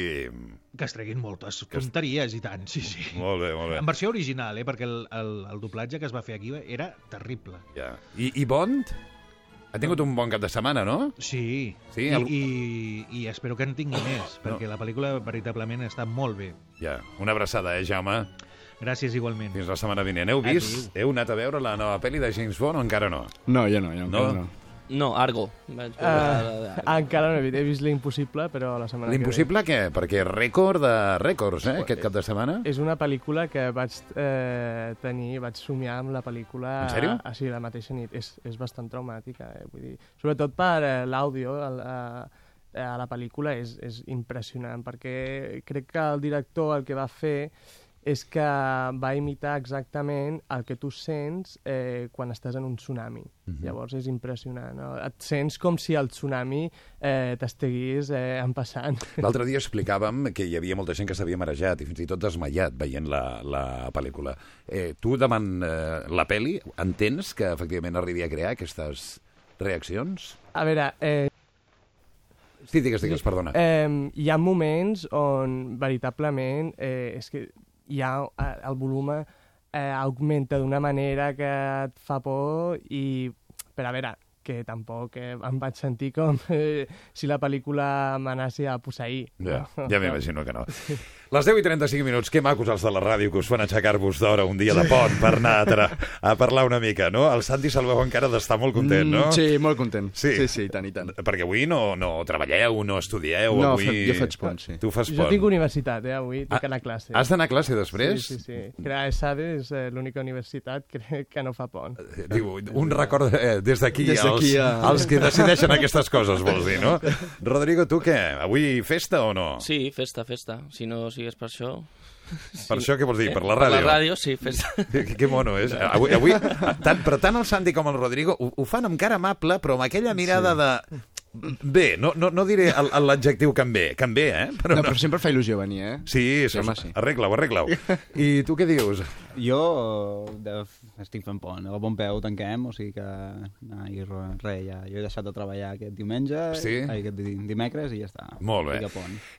Que es treguin moltes tonteries i tant, sí, sí. Molt bé, molt bé. En versió original, eh? perquè el, el, el doblatge que es va fer aquí era terrible. Ja. I, I Bond? Ha tingut un bon cap de setmana, no? Sí, Sí, I, el- i, i espero que en tingui més, perquè la pel·lícula veritablement està molt bé. Ja. Una abraçada, eh, Jaume? Gràcies igualment. Fins la setmana vinent. Heu vist? Heu anat a veure la nova pel·li de James Bond o encara no? No, jo no, jo No? no. no. No, Argo. Vaig Uh, encara no he vist, he vist l'impossible, però la setmana que ve. L'impossible què? Perquè rècord de rècords, eh, aquest cap de setmana. És una pel·lícula que vaig eh, tenir, vaig somiar amb la pel·lícula... En sèrio? Ah, sí, la mateixa nit. És, és bastant traumàtica, eh? Vull dir, sobretot per eh, l'àudio, a la pel·lícula és, és impressionant, perquè crec que el director el que va fer és que va imitar exactament el que tu sents eh, quan estàs en un tsunami. Mhm. Llavors és impressionant. No? Et sents com si el tsunami eh, t'estigués eh, empassant. L'altre dia explicàvem que hi havia molta gent que s'havia marejat i fins i tot desmaiat veient la, la pel·lícula. Eh, tu, davant eh, la pel·li, entens que efectivament arribi a crear aquestes reaccions? A veure, eh, Sí, digues, digues, perdona. Eh, hi ha moments on veritablement eh, és que hi ha eh, el volum eh, augmenta d'una manera que et fa por i, per a veure, que tampoc eh, em vaig sentir com eh, si la pel·lícula m'anassi a posseir. Ja, ja m'imagino que no. Les 10 i 35 minuts, que macos els de la ràdio que us fan aixecar-vos d'hora un dia de pont per anar a, a parlar una mica, no? El Santi se'l veu encara d'estar molt content, no? Mm, sí, molt content. Sí. sí, sí, i tant, i tant. Perquè avui no, no treballeu, no estudieu, No, avui... fa- jo faig pont, sí. Tu fas Jo pont. tinc universitat, eh, avui, tinc Ah, anar a classe. Has d'anar a classe després? Sí, sí, sí. Que la ESADE és eh, l'única universitat que, que no fa pont. Diu, un record eh, des d'aquí als, a- als que decideixen aquestes coses, vols dir, no? Rodrigo, tu què? Avui festa o no? Sí, festa, festa. Si no sigués per això... Per això què vols dir? Per la Per ràdio? la ràdio, sí, festa. Que, que mono és. Avui, avui tant, però tant el Santi com el Rodrigo ho, ho fan amb cara amable, però amb aquella mirada sí. de... Bé, no, no, no diré el- l'adjectiu que em ve, que em ve, eh? Però No, però sempre fa il·lusió venir, eh? Sí, Sí, sí, home, sí. arregla-ho, arregla-ho. I tu què dius? Jo de, estic fent pont. Bon peu tanquem, o sigui que... Nah, i re, re, ja, jo he deixat de treballar aquest diumenge, Sí? ai, aquest di- dimecres, i ja està. Molt bé.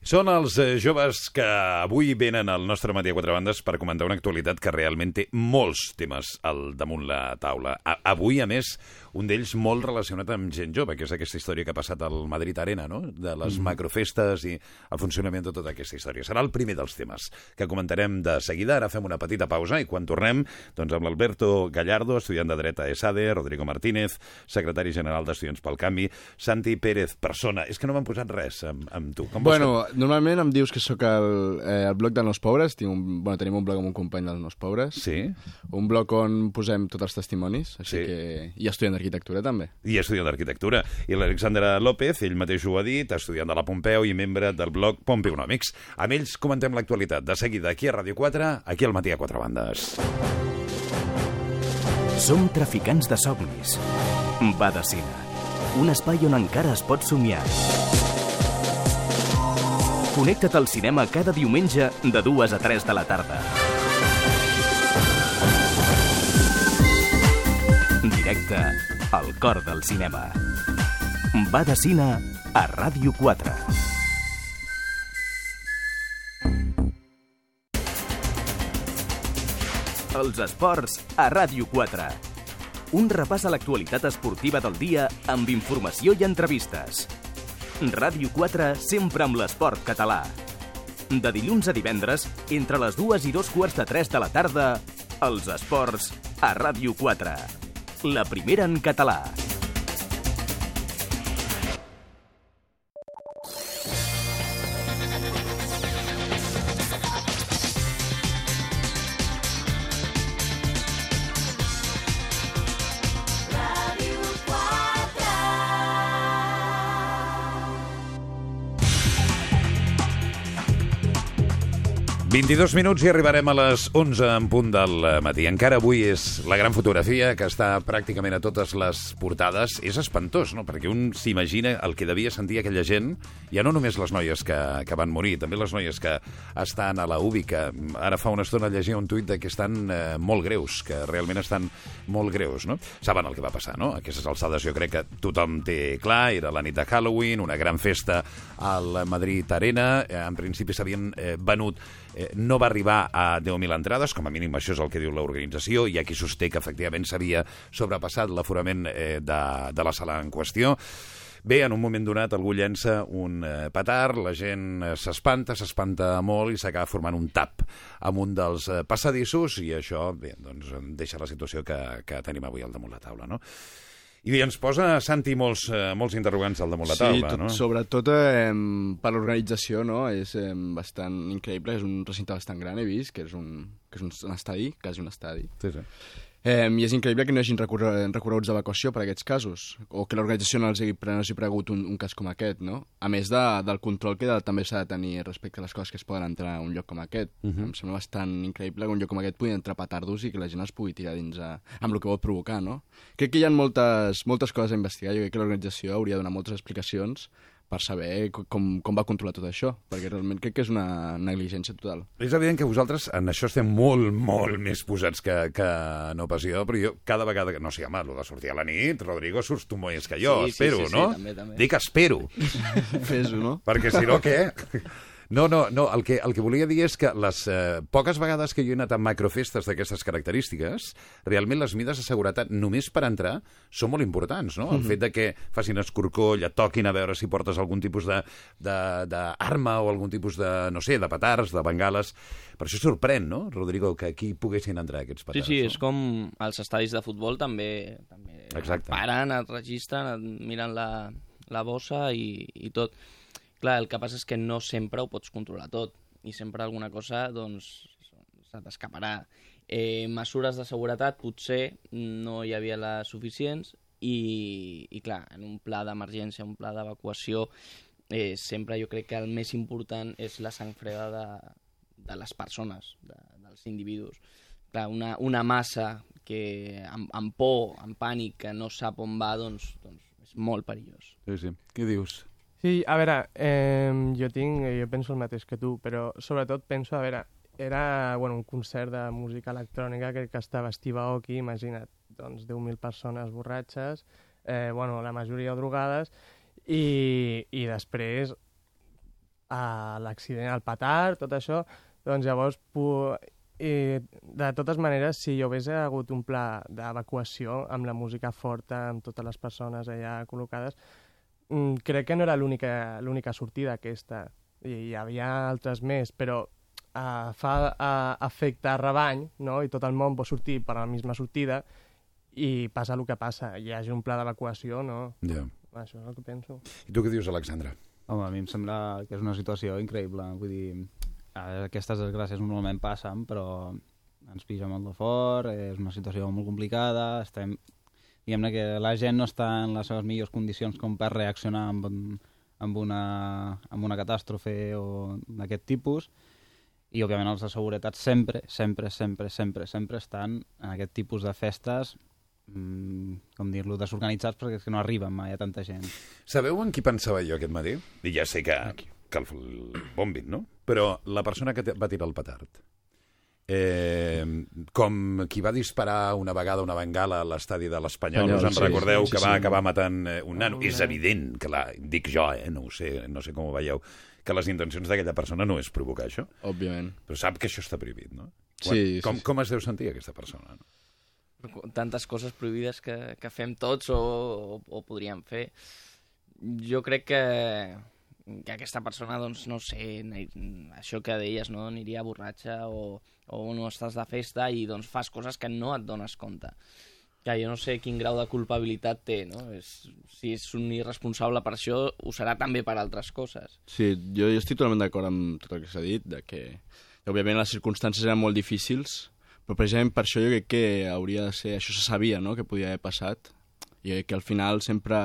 Són els eh, joves que avui venen al nostre Matí a Quatre Bandes per comentar una actualitat que realment té molts temes al damunt la taula. A avui, a més, un d'ells molt relacionat amb gent jove, que és aquesta història que ha passat al Madrid Arena, no? de les Mhm. macrofestes i el funcionament de tota aquesta història. Serà el primer dels temes que comentarem de seguida. Ara fem una petita pausa i quan tornem, doncs amb l'Alberto Gallardo, estudiant de dret a ESADE, Rodrigo Martínez, secretari general d'Estudiants pel Canvi, Santi Pérez, persona. És que no m'han posat res amb, amb tu. Com Bueno, normalment em dius que sóc el, eh, el blog dels Nos Pobres. Tinc un, bueno, tenim un blog amb un company dels Nos Pobres. que... Sí, Un blog on posem tots els testimonis, així Sí. que... I estudiant d'arquitectura, també. i estudiant d'arquitectura. I l'Alexandra López, ell mateix ho ha dit, estudiant de la Pompeu i membre del blog Pompeonòmics. Amb ells comentem l'actualitat. De seguida, aquí a Ràdio 4, aquí al matí a quatre bandes. Som traficants de somnis. Va de cine. Un espai on encara es pot somiar. Connecta't al cinema cada diumenge de 2 a 3 de la tarda. Directe al cor del cinema. Va de cine a Ràdio 4. Els esports a Ràdio 4. Un repàs a l'actualitat esportiva del dia amb informació i entrevistes. Ràdio 4 sempre amb l'esport català. De dilluns a divendres, entre les dues i dos quarts de tres de la tarda, els esports a Ràdio 4. La primera en català. 22 minuts i arribarem a les 11 en punt del matí. Encara avui és la gran fotografia que està pràcticament a totes les portades. És espantós, no?, perquè un s'imagina el que devia sentir aquella gent, ja no només les noies que, que van morir, també les noies que estan a la UBI, que ara fa una estona llegia un tuit de que estan eh, molt greus, que realment estan molt greus, no? Saben el que va passar, no? Aquestes alçades jo crec que tothom té clar, era la nit de Halloween, una gran festa al Madrid Arena, eh, en principi s'havien eh, venut eh, no va arribar a 10.000 entrades, com a mínim això és el que diu l'organització, i aquí sosté que efectivament s'havia sobrepassat l'aforament eh, de, de la sala en qüestió. Bé, en un moment donat algú llença un eh, petard, la gent eh, s'espanta, s'espanta molt i s'acaba formant un tap amb un dels eh, passadissos i això bé, doncs, deixa la situació que, que tenim avui al damunt la taula. No? I ens posa, Santi, molts, eh, molts interrogants al damunt la taula. sí, tot, no? sobretot eh, per l'organització, no? És eh, bastant increïble, és un recinte bastant gran, he vist, que és un, que és un, un estadi, quasi un estadi. Sí, sí. Eh, I és increïble que no hi hagin recorre, recorreguts d'evacuació per a aquests casos, o que l'organització no els hagi, no hagi pregut un, un cas com aquest, no? A més de, del control que de, també s'ha de tenir respecte a les coses que es poden entrar a un lloc com aquest. Uh -huh. Em sembla bastant increïble que un lloc com aquest pugui entrar petardos i que la gent es pugui tirar dins a, amb el que pot provocar, no? Crec que hi ha moltes, moltes coses a investigar, jo crec que l'organització hauria de donar moltes explicacions per saber co- com, com va controlar tot això, perquè realment crec que és una negligència total. És evident que vosaltres en això estem molt, molt més posats que, que no pas jo, però jo cada vegada que... No sé, home, el de sortir a la nit, Rodrigo, surts tu més que jo, Sí, sí, espero, sí, sí, no? també, també. Dic espero, Fes-ho, no? perquè si no, què? No, no, no, el que, el que volia dir és que les eh, poques vegades que jo he anat a macrofestes d'aquestes característiques, realment les mides de seguretat només per entrar són molt importants, no? El fet de que facin escorcoll, et toquin a veure si portes algun tipus de- de- d'arma o algun tipus de, no sé, de petards, de bengales... Per això sorprèn, no, Rodrigo, que aquí poguessin entrar aquests Sí, petards. sí, no? és com als estadis de futbol també, també Exacte. paren, et registren, et miren la, la bossa i, i tot. Clar, el que passa és que no sempre ho pots controlar tot i sempre alguna cosa doncs, se t'escaparà. Eh, mesures de seguretat potser no hi havia les suficients i, i clar, en un pla d'emergència, un pla d'evacuació, eh, sempre jo crec que el més important és la sang freda de, de les persones, de, dels individus. Clar, una, una massa que amb, amb por, amb pànic, que no sap on va, doncs, doncs és molt perillós. Sí, sí. Què dius? Sí, a veure, eh, jo tinc, jo penso el mateix que tu, però sobretot penso, a veure, era bueno, un concert de música electrònica que, que estava Steve Aoki, imagina't, doncs 10.000 persones borratxes, eh, bueno, la majoria drogades, i, i després l'accident, al petard, tot això, doncs llavors, pu... i, de totes maneres, si hi hagués hagut un pla d'evacuació amb la música forta, amb totes les persones allà col·locades, crec que no era l'única l'única sortida aquesta. I hi havia altres més, però uh, fa uh, efecte rebany, no? i tot el món pot sortir per la misma sortida, i passa el que passa. Hi hagi un pla d'evacuació, no? Ja. Això és el que penso. I tu què dius, Alexandra? Home, a mi em sembla que és una situació increïble. Vull dir, aquestes desgràcies normalment passen, però ens pija molt de fort, és una situació molt complicada, estem... Diguem-ne que la gent no està en les seves millors condicions com per reaccionar amb, amb, una, amb una catàstrofe o d'aquest tipus, i òbviament els de seguretat sempre, sempre, sempre, sempre, sempre estan en aquest tipus de festes mm, com dir-lo, desorganitzats perquè és que no arriben mai a tanta gent. Sabeu en qui pensava jo aquest matí? I ja sé que, que el, el bombin, no? Però la persona que va tirar el petard, eh, com qui va disparar una vegada una bengala a l'estadi de l'Espanyol, Espanyol, us en sí, recordeu sí, que sí, va sí. acabar matant eh, un nano? Un És evident, que la, dic jo, eh, no ho sé, no sé com ho veieu, que les intencions d'aquella persona no és provocar això, Òbviament. però sap que això està prohibit, no? Sí, sí, com, sí. com es deu sentir aquesta persona? No? tantes coses prohibides que, que fem tots o, o, o podríem fer. Jo crec que, que aquesta persona, doncs, no sé, això que deies, no? aniria borratxa o, o no estàs de festa i doncs fas coses que no et dones compte. Ja, jo no sé quin grau de culpabilitat té, no? És, si és un irresponsable per això, ho serà també per altres coses. Sí, jo, jo estic totalment d'acord amb tot el que s'ha dit, de que, òbviament, les circumstàncies eren molt difícils, però precisament per això jo crec que hauria de ser... Això se sabia, no?, que podia haver passat, i que al final sempre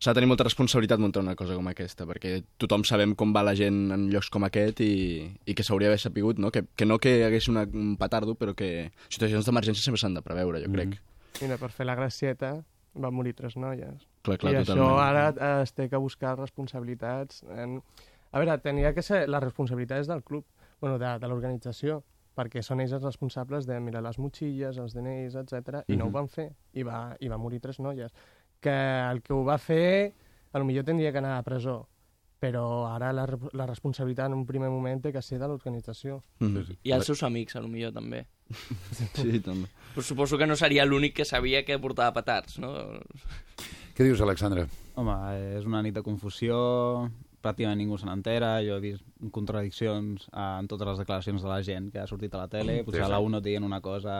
s'ha de tenir molta responsabilitat muntar una cosa com aquesta, perquè tothom sabem com va la gent en llocs com aquest i, i que s'hauria d'haver sapigut, no? Que, que no que hi hagués una, un petardo, però que situacions d'emergència sempre s'han de preveure, jo crec. Mira, per fer la gracieta van morir tres noies. Clar, clar, I totalment. això ara eh, es té que buscar responsabilitats. En... A veure, tenia que ser les responsabilitats del club, bueno, de, de l'organització, perquè són ells els responsables de mirar les motxilles, els DNIs, etc i no ho van fer, i va, i va morir tres noies. Que el que ho va fer, a lo millor tindria que anar a presó, però ara la, la responsabilitat en un primer moment té que ser de l'organització. Mhm. I els seus amics, a lo millor també. Sí, també. Però suposo que no seria l'únic que sabia que portava petards, no? Què dius, Alexandra? Home, és una nit de confusió, pràcticament ningú se n'entera, jo he vist contradiccions eh, en totes les declaracions de la gent que ha sortit a la tele, potser sí. a la 1 dient una cosa,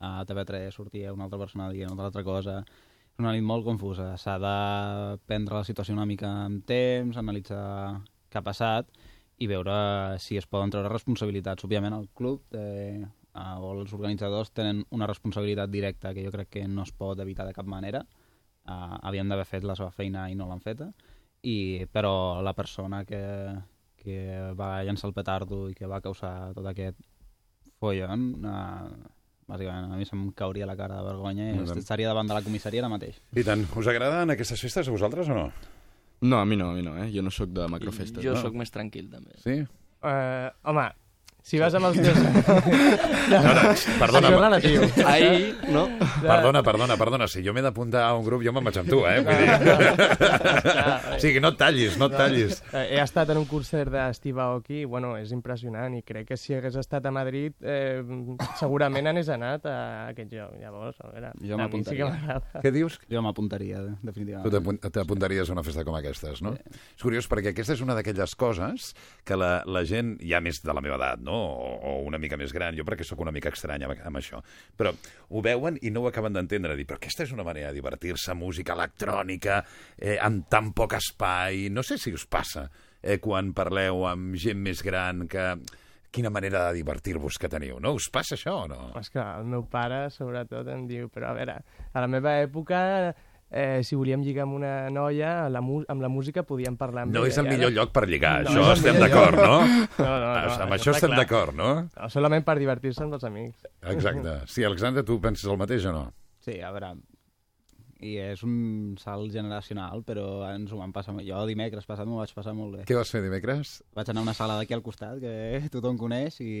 a TV3 sortia una altra persona dient una altra cosa, una nit molt confusa, s'ha de prendre la situació una mica amb temps, analitzar què ha passat i veure si es poden treure responsabilitats. Òbviament el club eh, eh, o els organitzadors tenen una responsabilitat directa que jo crec que no es pot evitar de cap manera, uh, havien d'haver fet la seva feina i no l'han feta, i, però la persona que, que va llançar el petardo i que va causar tot aquest follon, uh, bàsicament a mi se'm cauria la cara de vergonya i estaria davant de la comissaria ara mateix. I tant, us agraden aquestes festes a vosaltres o no? No, a mi no, a mi no, eh? Jo no sóc de macrofestes. Jo no. sóc més tranquil, també. Sí? Uh, home, si vas amb els teus... No, no, perdona, Això és relatiu. Ahir, no? Perdona, perdona, perdona. Si jo m'he d'apuntar a un grup, jo me'n vaig amb tu, eh? Vull dir... o sigui, no et tallis, no et tallis. Eh, He estat en un concert de Steve Aoki i, bueno, és impressionant i crec que si hagués estat a Madrid eh, segurament anés anat a aquest lloc. Llavors, a veure, Jo a mi sí que m'apuntaria. m'agrada. Què dius? Jo m'apuntaria, Tu definitivament. t'apun- t'apuntaries a una festa com aquestes, no? És curiós perquè aquesta és una d'aquelles coses que la, la gent, ja més de la meva edat, no? O, o una mica més gran, jo perquè sóc una mica estrany amb, amb això, però ho veuen i no ho acaben d'entendre. Dir, però aquesta és una manera de divertir-se, música electrònica, eh, amb tan poc espai... No sé si us passa eh, quan parleu amb gent més gran que... Quina manera de divertir-vos que teniu, no? Us passa això o no? És que el meu pare, sobretot, em diu però a veure, a la meva època, eh, si volíem lligar amb una noia, la mu amb la música podíem parlar amb No ella, és el i ara- millor lloc per lligar, No això estem millor d'acord, no? No, no, no, amb això això estem d'acord, no? No, solament per divertir-se amb els amics. Exacte. Sí, Alexandre, tu penses el mateix o no? Sí, a veure, i és un salt generacional, però ens ho vam passar... Jo dimecres passat m'ho vaig passar molt bé. Què vas fer dimecres? Vaig anar a una sala d'aquí al costat, que tothom coneix, i,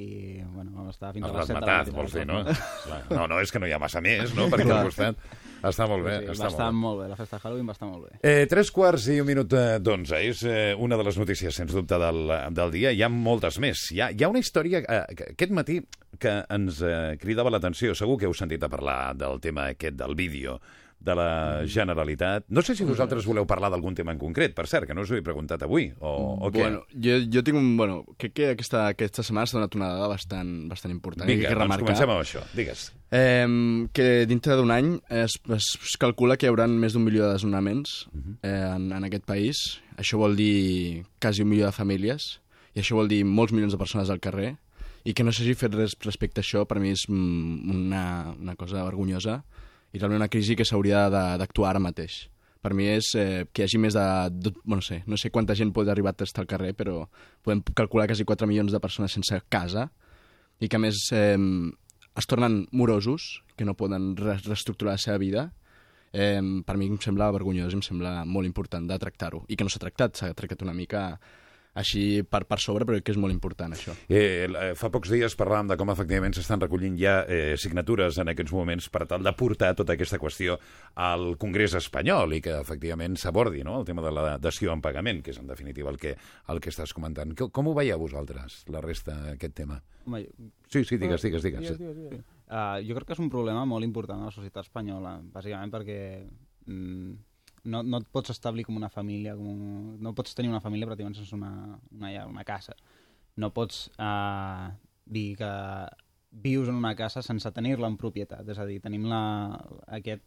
i bueno, vam estar fins a les vas 7 de la matinada. vols dir, no? No, no, és que no hi ha massa més, no? Per aquí al costat. Està molt bé, Sí, està va estar molt bé. molt bé, la festa de Halloween va estar molt bé. Eh, tres quarts i un minut eh, d'onze. És eh, una de les notícies, sens dubte, del, del dia. Hi ha moltes més. Hi ha, hi ha una història eh, que- aquest matí que ens eh, cridava l'atenció. Segur que heu sentit a parlar del tema aquest del vídeo de la Generalitat. No sé si vosaltres voleu parlar d'algun tema en concret, per cert, que no us ho he preguntat avui, o, o què? Bueno, jo, jo tinc un... Bueno, crec que aquesta, aquesta setmana s'ha donat una dada bastant, bastant important. Vinga, que doncs remarcar. comencem amb això. Digues. Eh, que dintre d'un any es, es, es calcula que hi haurà més d'un milió de desnonaments eh, en, en aquest país. Això vol dir quasi un milió de famílies i això vol dir molts milions de persones al carrer i que no s'hagi fet res respecte a això per mi és mm, una, una cosa vergonyosa i realment una crisi que s'hauria d'actuar ara mateix. Per mi és eh, que hi hagi més de bueno, no, sé, no sé quanta gent pot arribar a estar al carrer, però podem calcular quasi 4 milions de persones sense casa i que a més eh, es tornen morosos, que no poden re reestructurar la seva vida, eh, per mi em sembla vergonyós, em sembla molt important de tractar-ho. I que no s'ha tractat, s'ha tractat una mica així per, per sobre, però crec que és molt important això. Eh, eh, fa pocs dies parlàvem de com efectivament s'estan recollint ja eh, signatures en aquests moments per tal de portar tota aquesta qüestió al Congrés espanyol i que efectivament s'abordi no? el tema de la dació en pagament, que és en definitiva el que, el que estàs comentant. Com, com ho veieu vosaltres, la resta, aquest tema? Home, Sí, sí, digues, digues, digues. Digues, digues, digues. Uh, jo crec que és un problema molt important a la societat espanyola, bàsicament perquè mm, no, no et pots establir com una família, com un, no pots tenir una família pràcticament sense una, una, llar, una casa. No pots uh, dir que vius en una casa sense tenir-la en propietat, és a dir, tenim la, aquest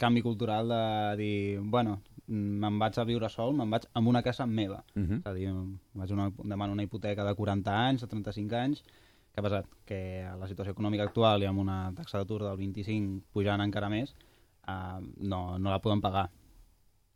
canvi cultural de dir, bueno, me'n vaig a viure sol, me'n vaig amb una casa meva. Uh -huh. És a dir, vaig una, demano una hipoteca de 40 anys, de 35 anys, què ha passat? Que a la situació econòmica actual i amb una taxa d'atur del 25 pujant encara més, eh, no, no la podem pagar.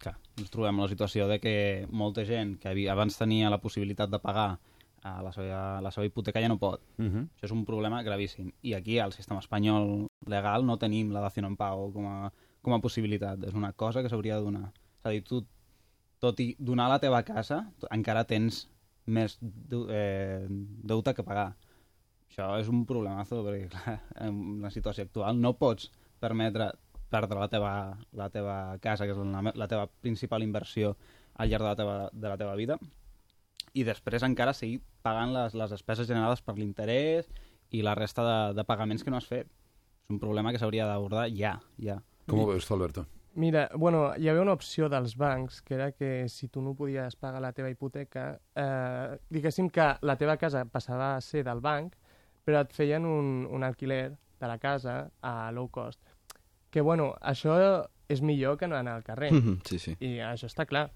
Clar, ens trobem en la situació de que molta gent que abans tenia la possibilitat de pagar eh, la, seva, la seva hipoteca ja no pot. Uh -huh. Això és un problema gravíssim. I aquí, al sistema espanyol legal, no tenim la dació en pago com a, com a possibilitat. És una cosa que s'hauria de donar. És a dir, tu, tot i donar la teva casa, encara tens més du- eh, deute que pagar. Això és un problemazo, perquè clar, en la situació actual no pots permetre perdre la teva, la teva casa, que és la, la teva principal inversió al llarg de la teva, de la teva vida, i després encara seguir pagant les, les despeses generades per l'interès i la resta de, de pagaments que no has fet. És un problema que s'hauria d'abordar ja, ja. Com ho veus tu, Alberto? Mira, bueno, hi havia una opció dels bancs, que era que si tu no podies pagar la teva hipoteca, eh, diguéssim que la teva casa passava a ser del banc, però et feien un, un alquiler de la casa a low cost. Que, bueno, això és millor que no anar al carrer. Mhm, sí, sí. I això està clar.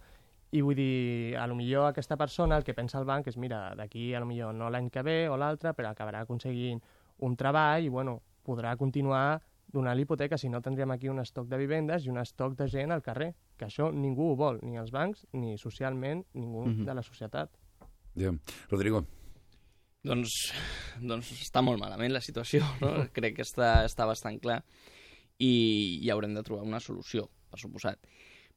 I vull dir, a lo millor aquesta persona el que pensa el banc és, mira, d'aquí a lo millor no l'any que ve o l'altre, però acabarà aconseguint un treball i, bueno, podrà continuar donant l'hipoteca, si no tindríem aquí un estoc de vivendes i un estoc de gent al carrer, que això ningú ho vol, ni els bancs, ni socialment ningú Mhm. de la societat. Ja. Rodrigo, Doncs, doncs està molt malament la situació, no? Crec que està, està bastant clar i hi haurem de trobar una solució, per suposat.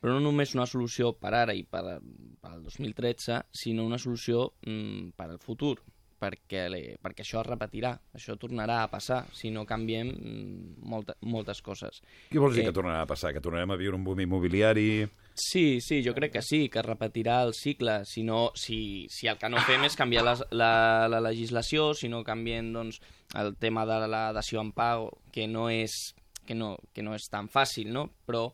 però no només una solució per ara i per, per al 2013, sinó una solució mm, per al futur, perquè, le- perquè això es repetirà, això tornarà a passar si no canviem mm, molta, moltes coses. Què vols dir Eh, que tornarà a passar? Que tornarem a viure un boom immobiliari... Sí, sí, jo crec que sí, que es repetirà el cicle. Si, no, si, si el que no fem és canviar les, la, la legislació, si no canviem doncs, el tema de la dació en pago, que no és, que no, que no és tan fàcil, no? però,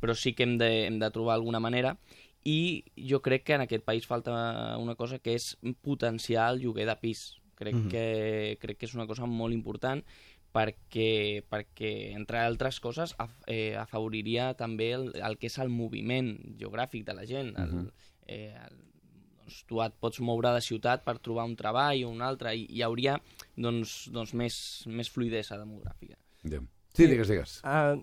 però sí que hem de, hem de trobar alguna manera i jo crec que en aquest país falta una cosa que és potenciar el lloguer de pis. Crec, Mhm. que, crec que és una cosa molt important perquè, perquè entre altres coses, af, eh, afavoriria també el, el que és el moviment geogràfic de la gent. El, Mhm. eh, el, doncs, tu et pots moure de ciutat per trobar un treball o un altre i hi hauria doncs, doncs més, més fluidesa demogràfica. Ja. Sí, digues, digues. Uh,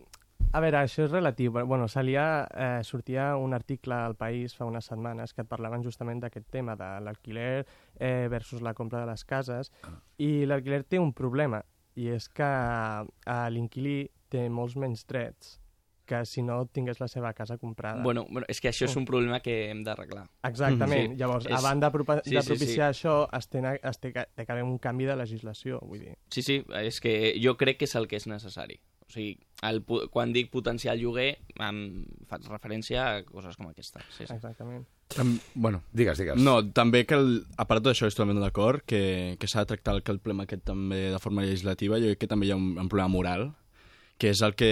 a veure, això és relatiu. Bueno, salia, eh, sortia un article al País fa unes setmanes que et parlaven justament d'aquest tema, de l'alquiler eh, versus la compra de les cases, i l'alquiler té un problema, i és que eh, l'inquilí té molts menys drets que si no tingués la seva casa comprada. Bueno, bueno, és que això és un problema que hem d'arreglar. Exactament. Sí, Llavors, és- abans de, propa- sí, de sí, propiciar això, es té, es té, que- té que haver un canvi de legislació, vull dir. Sí, sí, és que jo crec que és el que és necessari. O sigui, el, quan dic potenciar el lloguer, em faig referència a coses com aquesta. Sí, sí. Exactament. Tam, bueno, Digues, digues. No, també que, el, a part d'això, estic totalment d'acord, que, que s'ha de tractar el, que el problema aquest també de forma legislativa. Jo crec que també hi ha un, un problema moral, que és el que,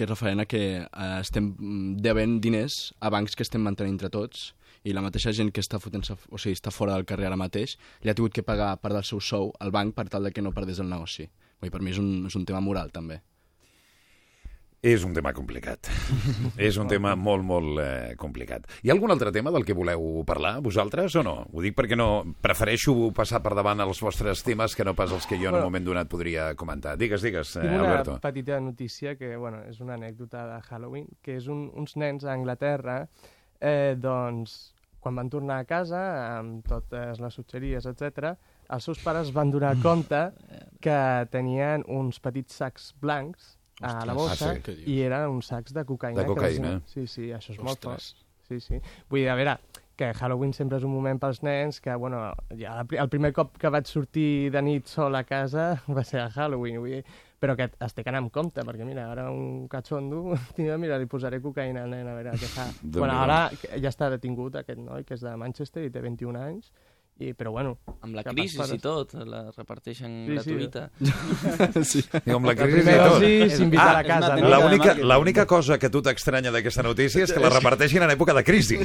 que és referent a que eh, estem mm, devent diners a bancs que estem mantenint entre tots i la mateixa gent que està fotent o sigui, està fora del carrer ara mateix, li ha tingut que pagar part del seu sou al banc per tal de que no perdés el negoci. Vull per mi és un, és un tema moral, també. És un tema complicat. és un tema molt, molt eh, complicat. Hi ha algun altre tema del que voleu parlar, vosaltres, o no? Ho dic perquè no prefereixo passar per davant els vostres temes que no pas els que jo en un moment donat podria comentar. Digues, digues, eh, una Alberto. petita notícia que, bueno, és una anècdota de Halloween, que és un, uns nens a Anglaterra, eh, doncs, quan van tornar a casa, amb totes les sotxeries, etc, els seus pares van donar compte que tenien uns petits sacs blancs a la Ostres, bossa ah, sí, i eren uns sacs de cocaïna. De que cocaïna. els- Sí, sí, això és molt fort. Ostres. Sí, sí. Vull dir, a veure, que Halloween sempre és un moment pels nens que, bueno, ja el pri- el primer cop que vaig sortir de nit sol a casa va ser a Halloween, vull dir, però que es té que anar amb compte, perquè mira, ara un catxondo, tio, mira, li posaré cocaïna al nen, a veure què fa. Bueno, ara que ja està detingut aquest noi, que és de Manchester i té 21 anys, i, però bueno... Amb la crisi i tot, la reparteixen Sí, sí. gratuïta. sí. Diu, amb la crisi i tot. dosi s'invita Ah, a la casa, no? L'única cosa que tu t'estranya d'aquesta notícia és que la reparteixin en època de crisi.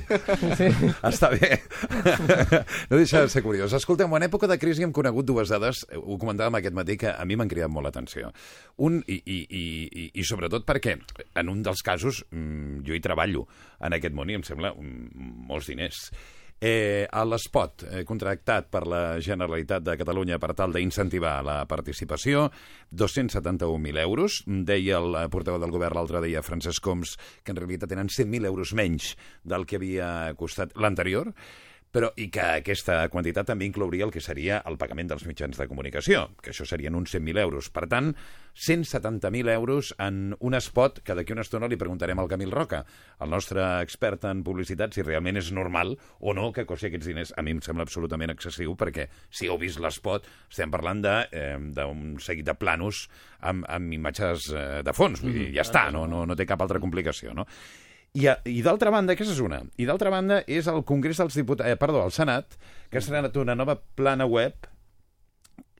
Sí. Està bé. No deixa de ser curiós. Escolteu, en època de crisi hem conegut dues dades, eh, ho comentàvem aquest matí, que a mi m'han cridat molt l'atenció. Un, i, i, i, i, i sobretot perquè en un dels casos mm, jo hi treballo en aquest món i em sembla mm, molts diners. Eh, l'espot eh, contractat per la Generalitat de Catalunya per tal d'incentivar la participació, 271.000 euros. Deia el eh, portaveu del govern l'altre dia, Francesc Homs, que en realitat tenen 100.000 euros menys del que havia costat l'anterior, però i que aquesta quantitat també inclouria el que seria el pagament dels mitjans de comunicació, que això serien uns 100.000 euros. Per tant, 170.000 euros en un spot que d'aquí una estona li preguntarem al Camil Roca, el nostre expert en publicitat, si realment és normal o no que costi aquests diners. A mi em sembla absolutament excessiu perquè si heu vist l'espot estem parlant eh, d'un seguit de planos amb, amb imatges eh, de fons, vull dir, ja està, no, no, no té cap altra complicació, no? I, i d'altra banda, aquesta és una, i d'altra banda és el Congrés dels Diputats, eh, perdó, el Senat, que ha estrenat una nova plana web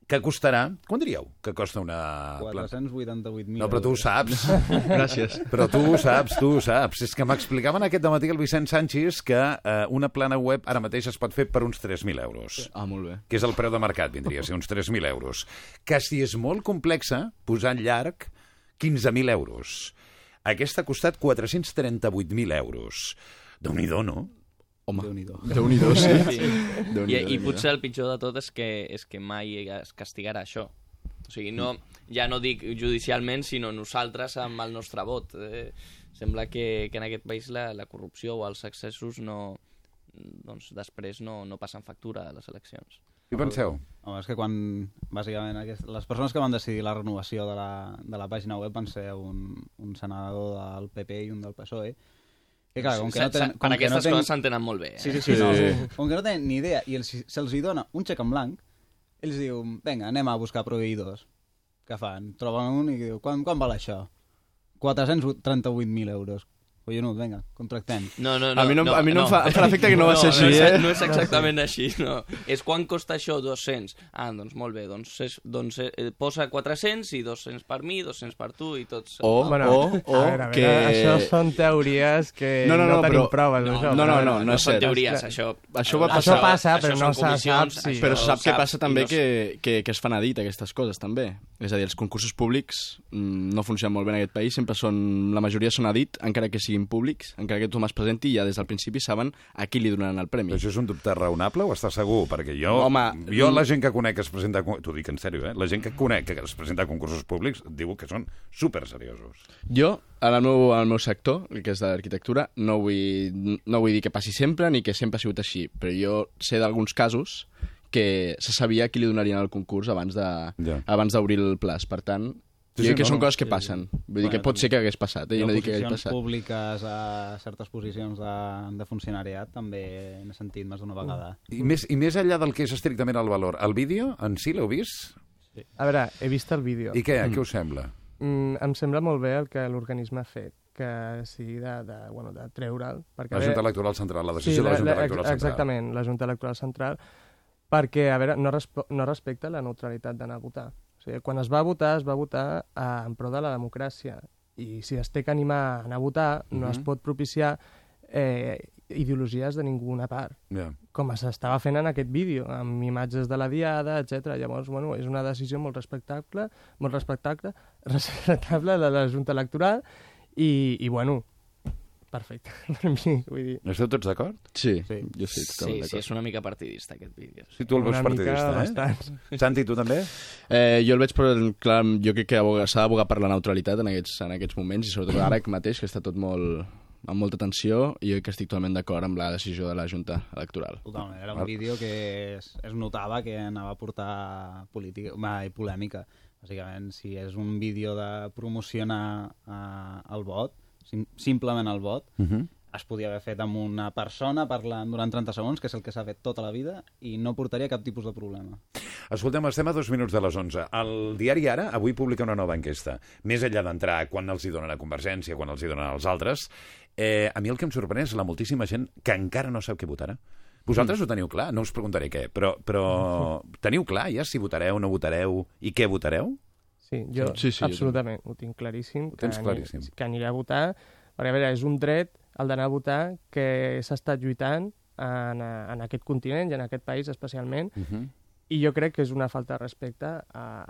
que costarà, quan diríeu que costa una plana? 488.000 No, però tu ho saps. Gràcies. Però tu ho saps, tu ho saps. És que m'explicaven aquest matí el Vicent Sánchez que eh, una plana web ara mateix es pot fer per uns 3.000 euros Ah, molt bé. que és el preu de mercat, vindria a ser uns 3.000 euros. Que si és molt complexa, posant llarg, 15.000 euros. Aquesta ha costat 438.000 euros. Déu-n'hi-do, no? Home, Déu-n'hi-do. Déu-n'hi-do, sí. Sí. Déu-n'hi-do, I, I potser el pitjor de tot és que, és que mai es castigarà això. O sigui, no, ja no dic judicialment, sinó nosaltres amb el nostre vot. Eh, sembla que, que en aquest país la, la corrupció o els excessos no, doncs després no, no passen factura a les eleccions. Què penseu? Home, és que quan, bàsicament, aquest, les persones que van decidir la renovació de la, de la pàgina web van ser un, un senador del PP i un del PSOE, Que clar, com que no tenen, per com que no aquestes tenen... coses s'entenen molt bé. Eh? Sí, sí, sí, Sí. no. Com que no tenen ni idea i els, se'ls hi dona un xec en blanc, ells diuen, vinga, anem a buscar proveïdors. Què fan? Troben un i diu, quan, quan val això? 438.000 euros. Collonut, vinga, contractem. No, no, no. A mi no- a mi no em fa- em fa l'efecte que no va ser així, no és, eh? No és exactament així, no. És quan costa això? 200. Ah, doncs molt bé, doncs, és, doncs eh, posa 400 i 200 per mi, 200 per tu i tots... O, Bueno, o, o a veure, a que... veure, això són teories que No, no, no, tenim però- proves. No, això, no, però- no, no, no és són cert. teories, això... Això va Això passar. passa, això però són no se sap això Però se sap que passa també no que, que, que es fan a dit aquestes coses, també. És a dir, els concursos públics mm, no funcionen molt bé en aquest país, sempre són, la majoria són a dit, encara que siguin públics, encara que tothom es presenti, ja des del principi saben a qui li donaran el premi. Però això és un dubte raonable o estàs segur? Perquè jo, Home, jo mm. la gent que conec que es presenta... T'ho dic en sèrio, eh? La gent que conec que es presenta a concursos públics diu que són super seriosos. Jo, en el meu, en el meu sector, que és de l'arquitectura, no, vull, no vull dir que passi sempre ni que sempre ha sigut així, però jo sé d'alguns casos que se sabia qui li donarien el concurs abans de Ja. abans d'obrir el plaç. Per tant, Sí, sí, sí, sí, que no, són no. coses que passen. Vull dir que Bueno, pot ser que hagués passat, eh? Jo no dic que hagués passat. públiques a certes posicions de, de funcionariat, també n'he sentit més d'una vegada. I més, I més enllà del que és estrictament el valor, el vídeo en si l'heu vist? A veure, he vist el vídeo. I què? Què us sembla? Mm, em sembla molt bé el que l'organisme ha fet, que sigui de, de, bueno, de treure'l. perquè, La Junta Electoral Central, la decisió de la Junta Electoral Central. Exactament, la Junta Electoral Central, perquè, a veure, no, resp no respecta la neutralitat d'anar a votar. O sigui, quan es va votar, es va votar eh, en pro de la democràcia. I si es té que animar a anar a votar, no es Mhm. pot propiciar eh, ideologies de ninguna part Ja. com s'estava fent en aquest vídeo, amb imatges de la diada, etc. Llavors, bueno, és una decisió molt respectable, molt respectable, respectable de la Junta Electoral i, i bueno, perfecte per mi, vull dir. Esteu tots d'acord? Sí, Sí. jo sí, Sí, sí, és una mica partidista, aquest vídeo. Sí, tu el veus partidista, eh? bastant. Santi, tu també? Eh, jo el veig, però clar, jo crec que s'ha d'abogar per la neutralitat en aquests, en aquests moments, i sobretot ara mateix, que està tot molt, amb molta tensió, i jo que estic totalment d'acord amb la decisió de la Junta Electoral. Totalment, era Val. un vídeo que es, es notava que anava a portar política, i polèmica. Bàsicament, si és un vídeo de promocionar eh, el vot, sim simplement el vot, Uh -huh. es podia haver fet amb una persona parlant durant 30 segons, que és el que s'ha fet tota la vida, i no portaria cap tipus de problema. Escoltem, estem a dos minuts de les 11. El diari Ara avui publica una nova enquesta. Més enllà d'entrar quan els hi donen a Convergència, quan els hi donen als altres, eh, a mi el que em sorprèn és la moltíssima gent que encara no sap què votarà. Vosaltres ho teniu clar, no us preguntaré què, però, però teniu clar ja si votareu, no votareu i què votareu? Sí, jo Sí, sí, jo absolutament, ho tinc claríssim. Ho tens que claríssim. Aniré, que aniré a votar, perquè a veure, és un dret el d'anar a votar que s'ha estat lluitant en, en aquest continent i en aquest país especialment, Uh -huh. i jo crec que és una falta de respecte a,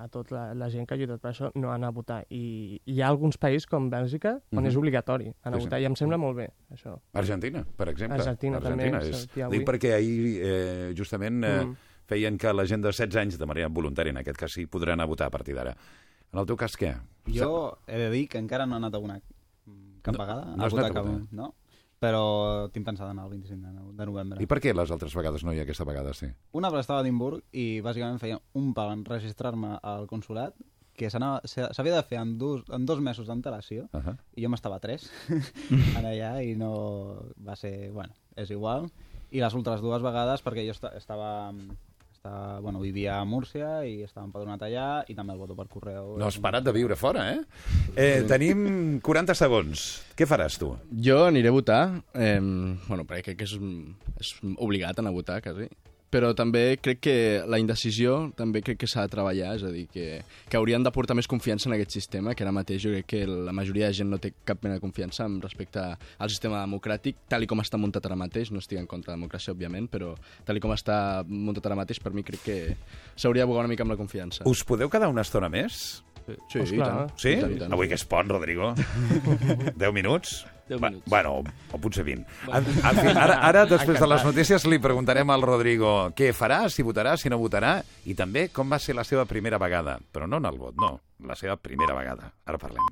a tota la, la gent que ha lluitat per això no anar a votar. I hi ha alguns països com Bèlgica on Mhm. és obligatori anar a votar, i em sembla molt bé, això. Argentina, per exemple. Argentina també, és... Dic perquè ahir, eh, justament, eh, Mm. feien que la gent de 16 anys, de manera voluntària, en aquest cas sí, podrà anar a votar a partir d'ara. En el teu cas, què? Jo he de dir que encara no he anat a una cap No, vegada, no has anat a cap, votar? no? Però tinc pensat anar el 25 de no- de novembre. I per què les altres vegades no i aquesta vegada sí? Una perquè estava a Edimburg i bàsicament feia un pal en registrar-me al consulat que s'havia de fer en dos, en dos mesos d'antelació Uh -huh. i jo m'estava tres en allà i no va ser, bueno, és igual i les altres dues vegades perquè jo esta, estava, estava, bueno, vivia a Múrcia i estava empadronat allà i també el voto per correu No has parat de viure fora, eh? eh tenim 40 segons. Què faràs tu? Jo aniré a votar, eh, bueno, perquè crec que és, és obligat anar a votar, quasi. Però també crec que la indecisió també crec que s'ha de treballar, és a dir, que, que haurien de portar més confiança en aquest sistema, que ara mateix jo crec que la majoria de gent no té cap mena de confiança amb respecte al sistema democràtic, tal i com està muntat ara mateix, no estic en contra de la democràcia, òbviament, però tal i com està muntat ara mateix, per mi crec que s'hauria de bugar una mica amb la confiança. Us podeu quedar una estona més? Sí, Pues i clar. tant. Sí? I tant, i tant. Avui que és pont, Rodrigo. 10 minuts? 10 Va- minuts. Bueno, o potser 20. En, en fi, ara, ara, després de les notícies, li preguntarem al Rodrigo què farà, si votarà, si no votarà, i també com va ser la seva primera vegada. Però no en el vot, no, la seva primera vegada. Ara parlem.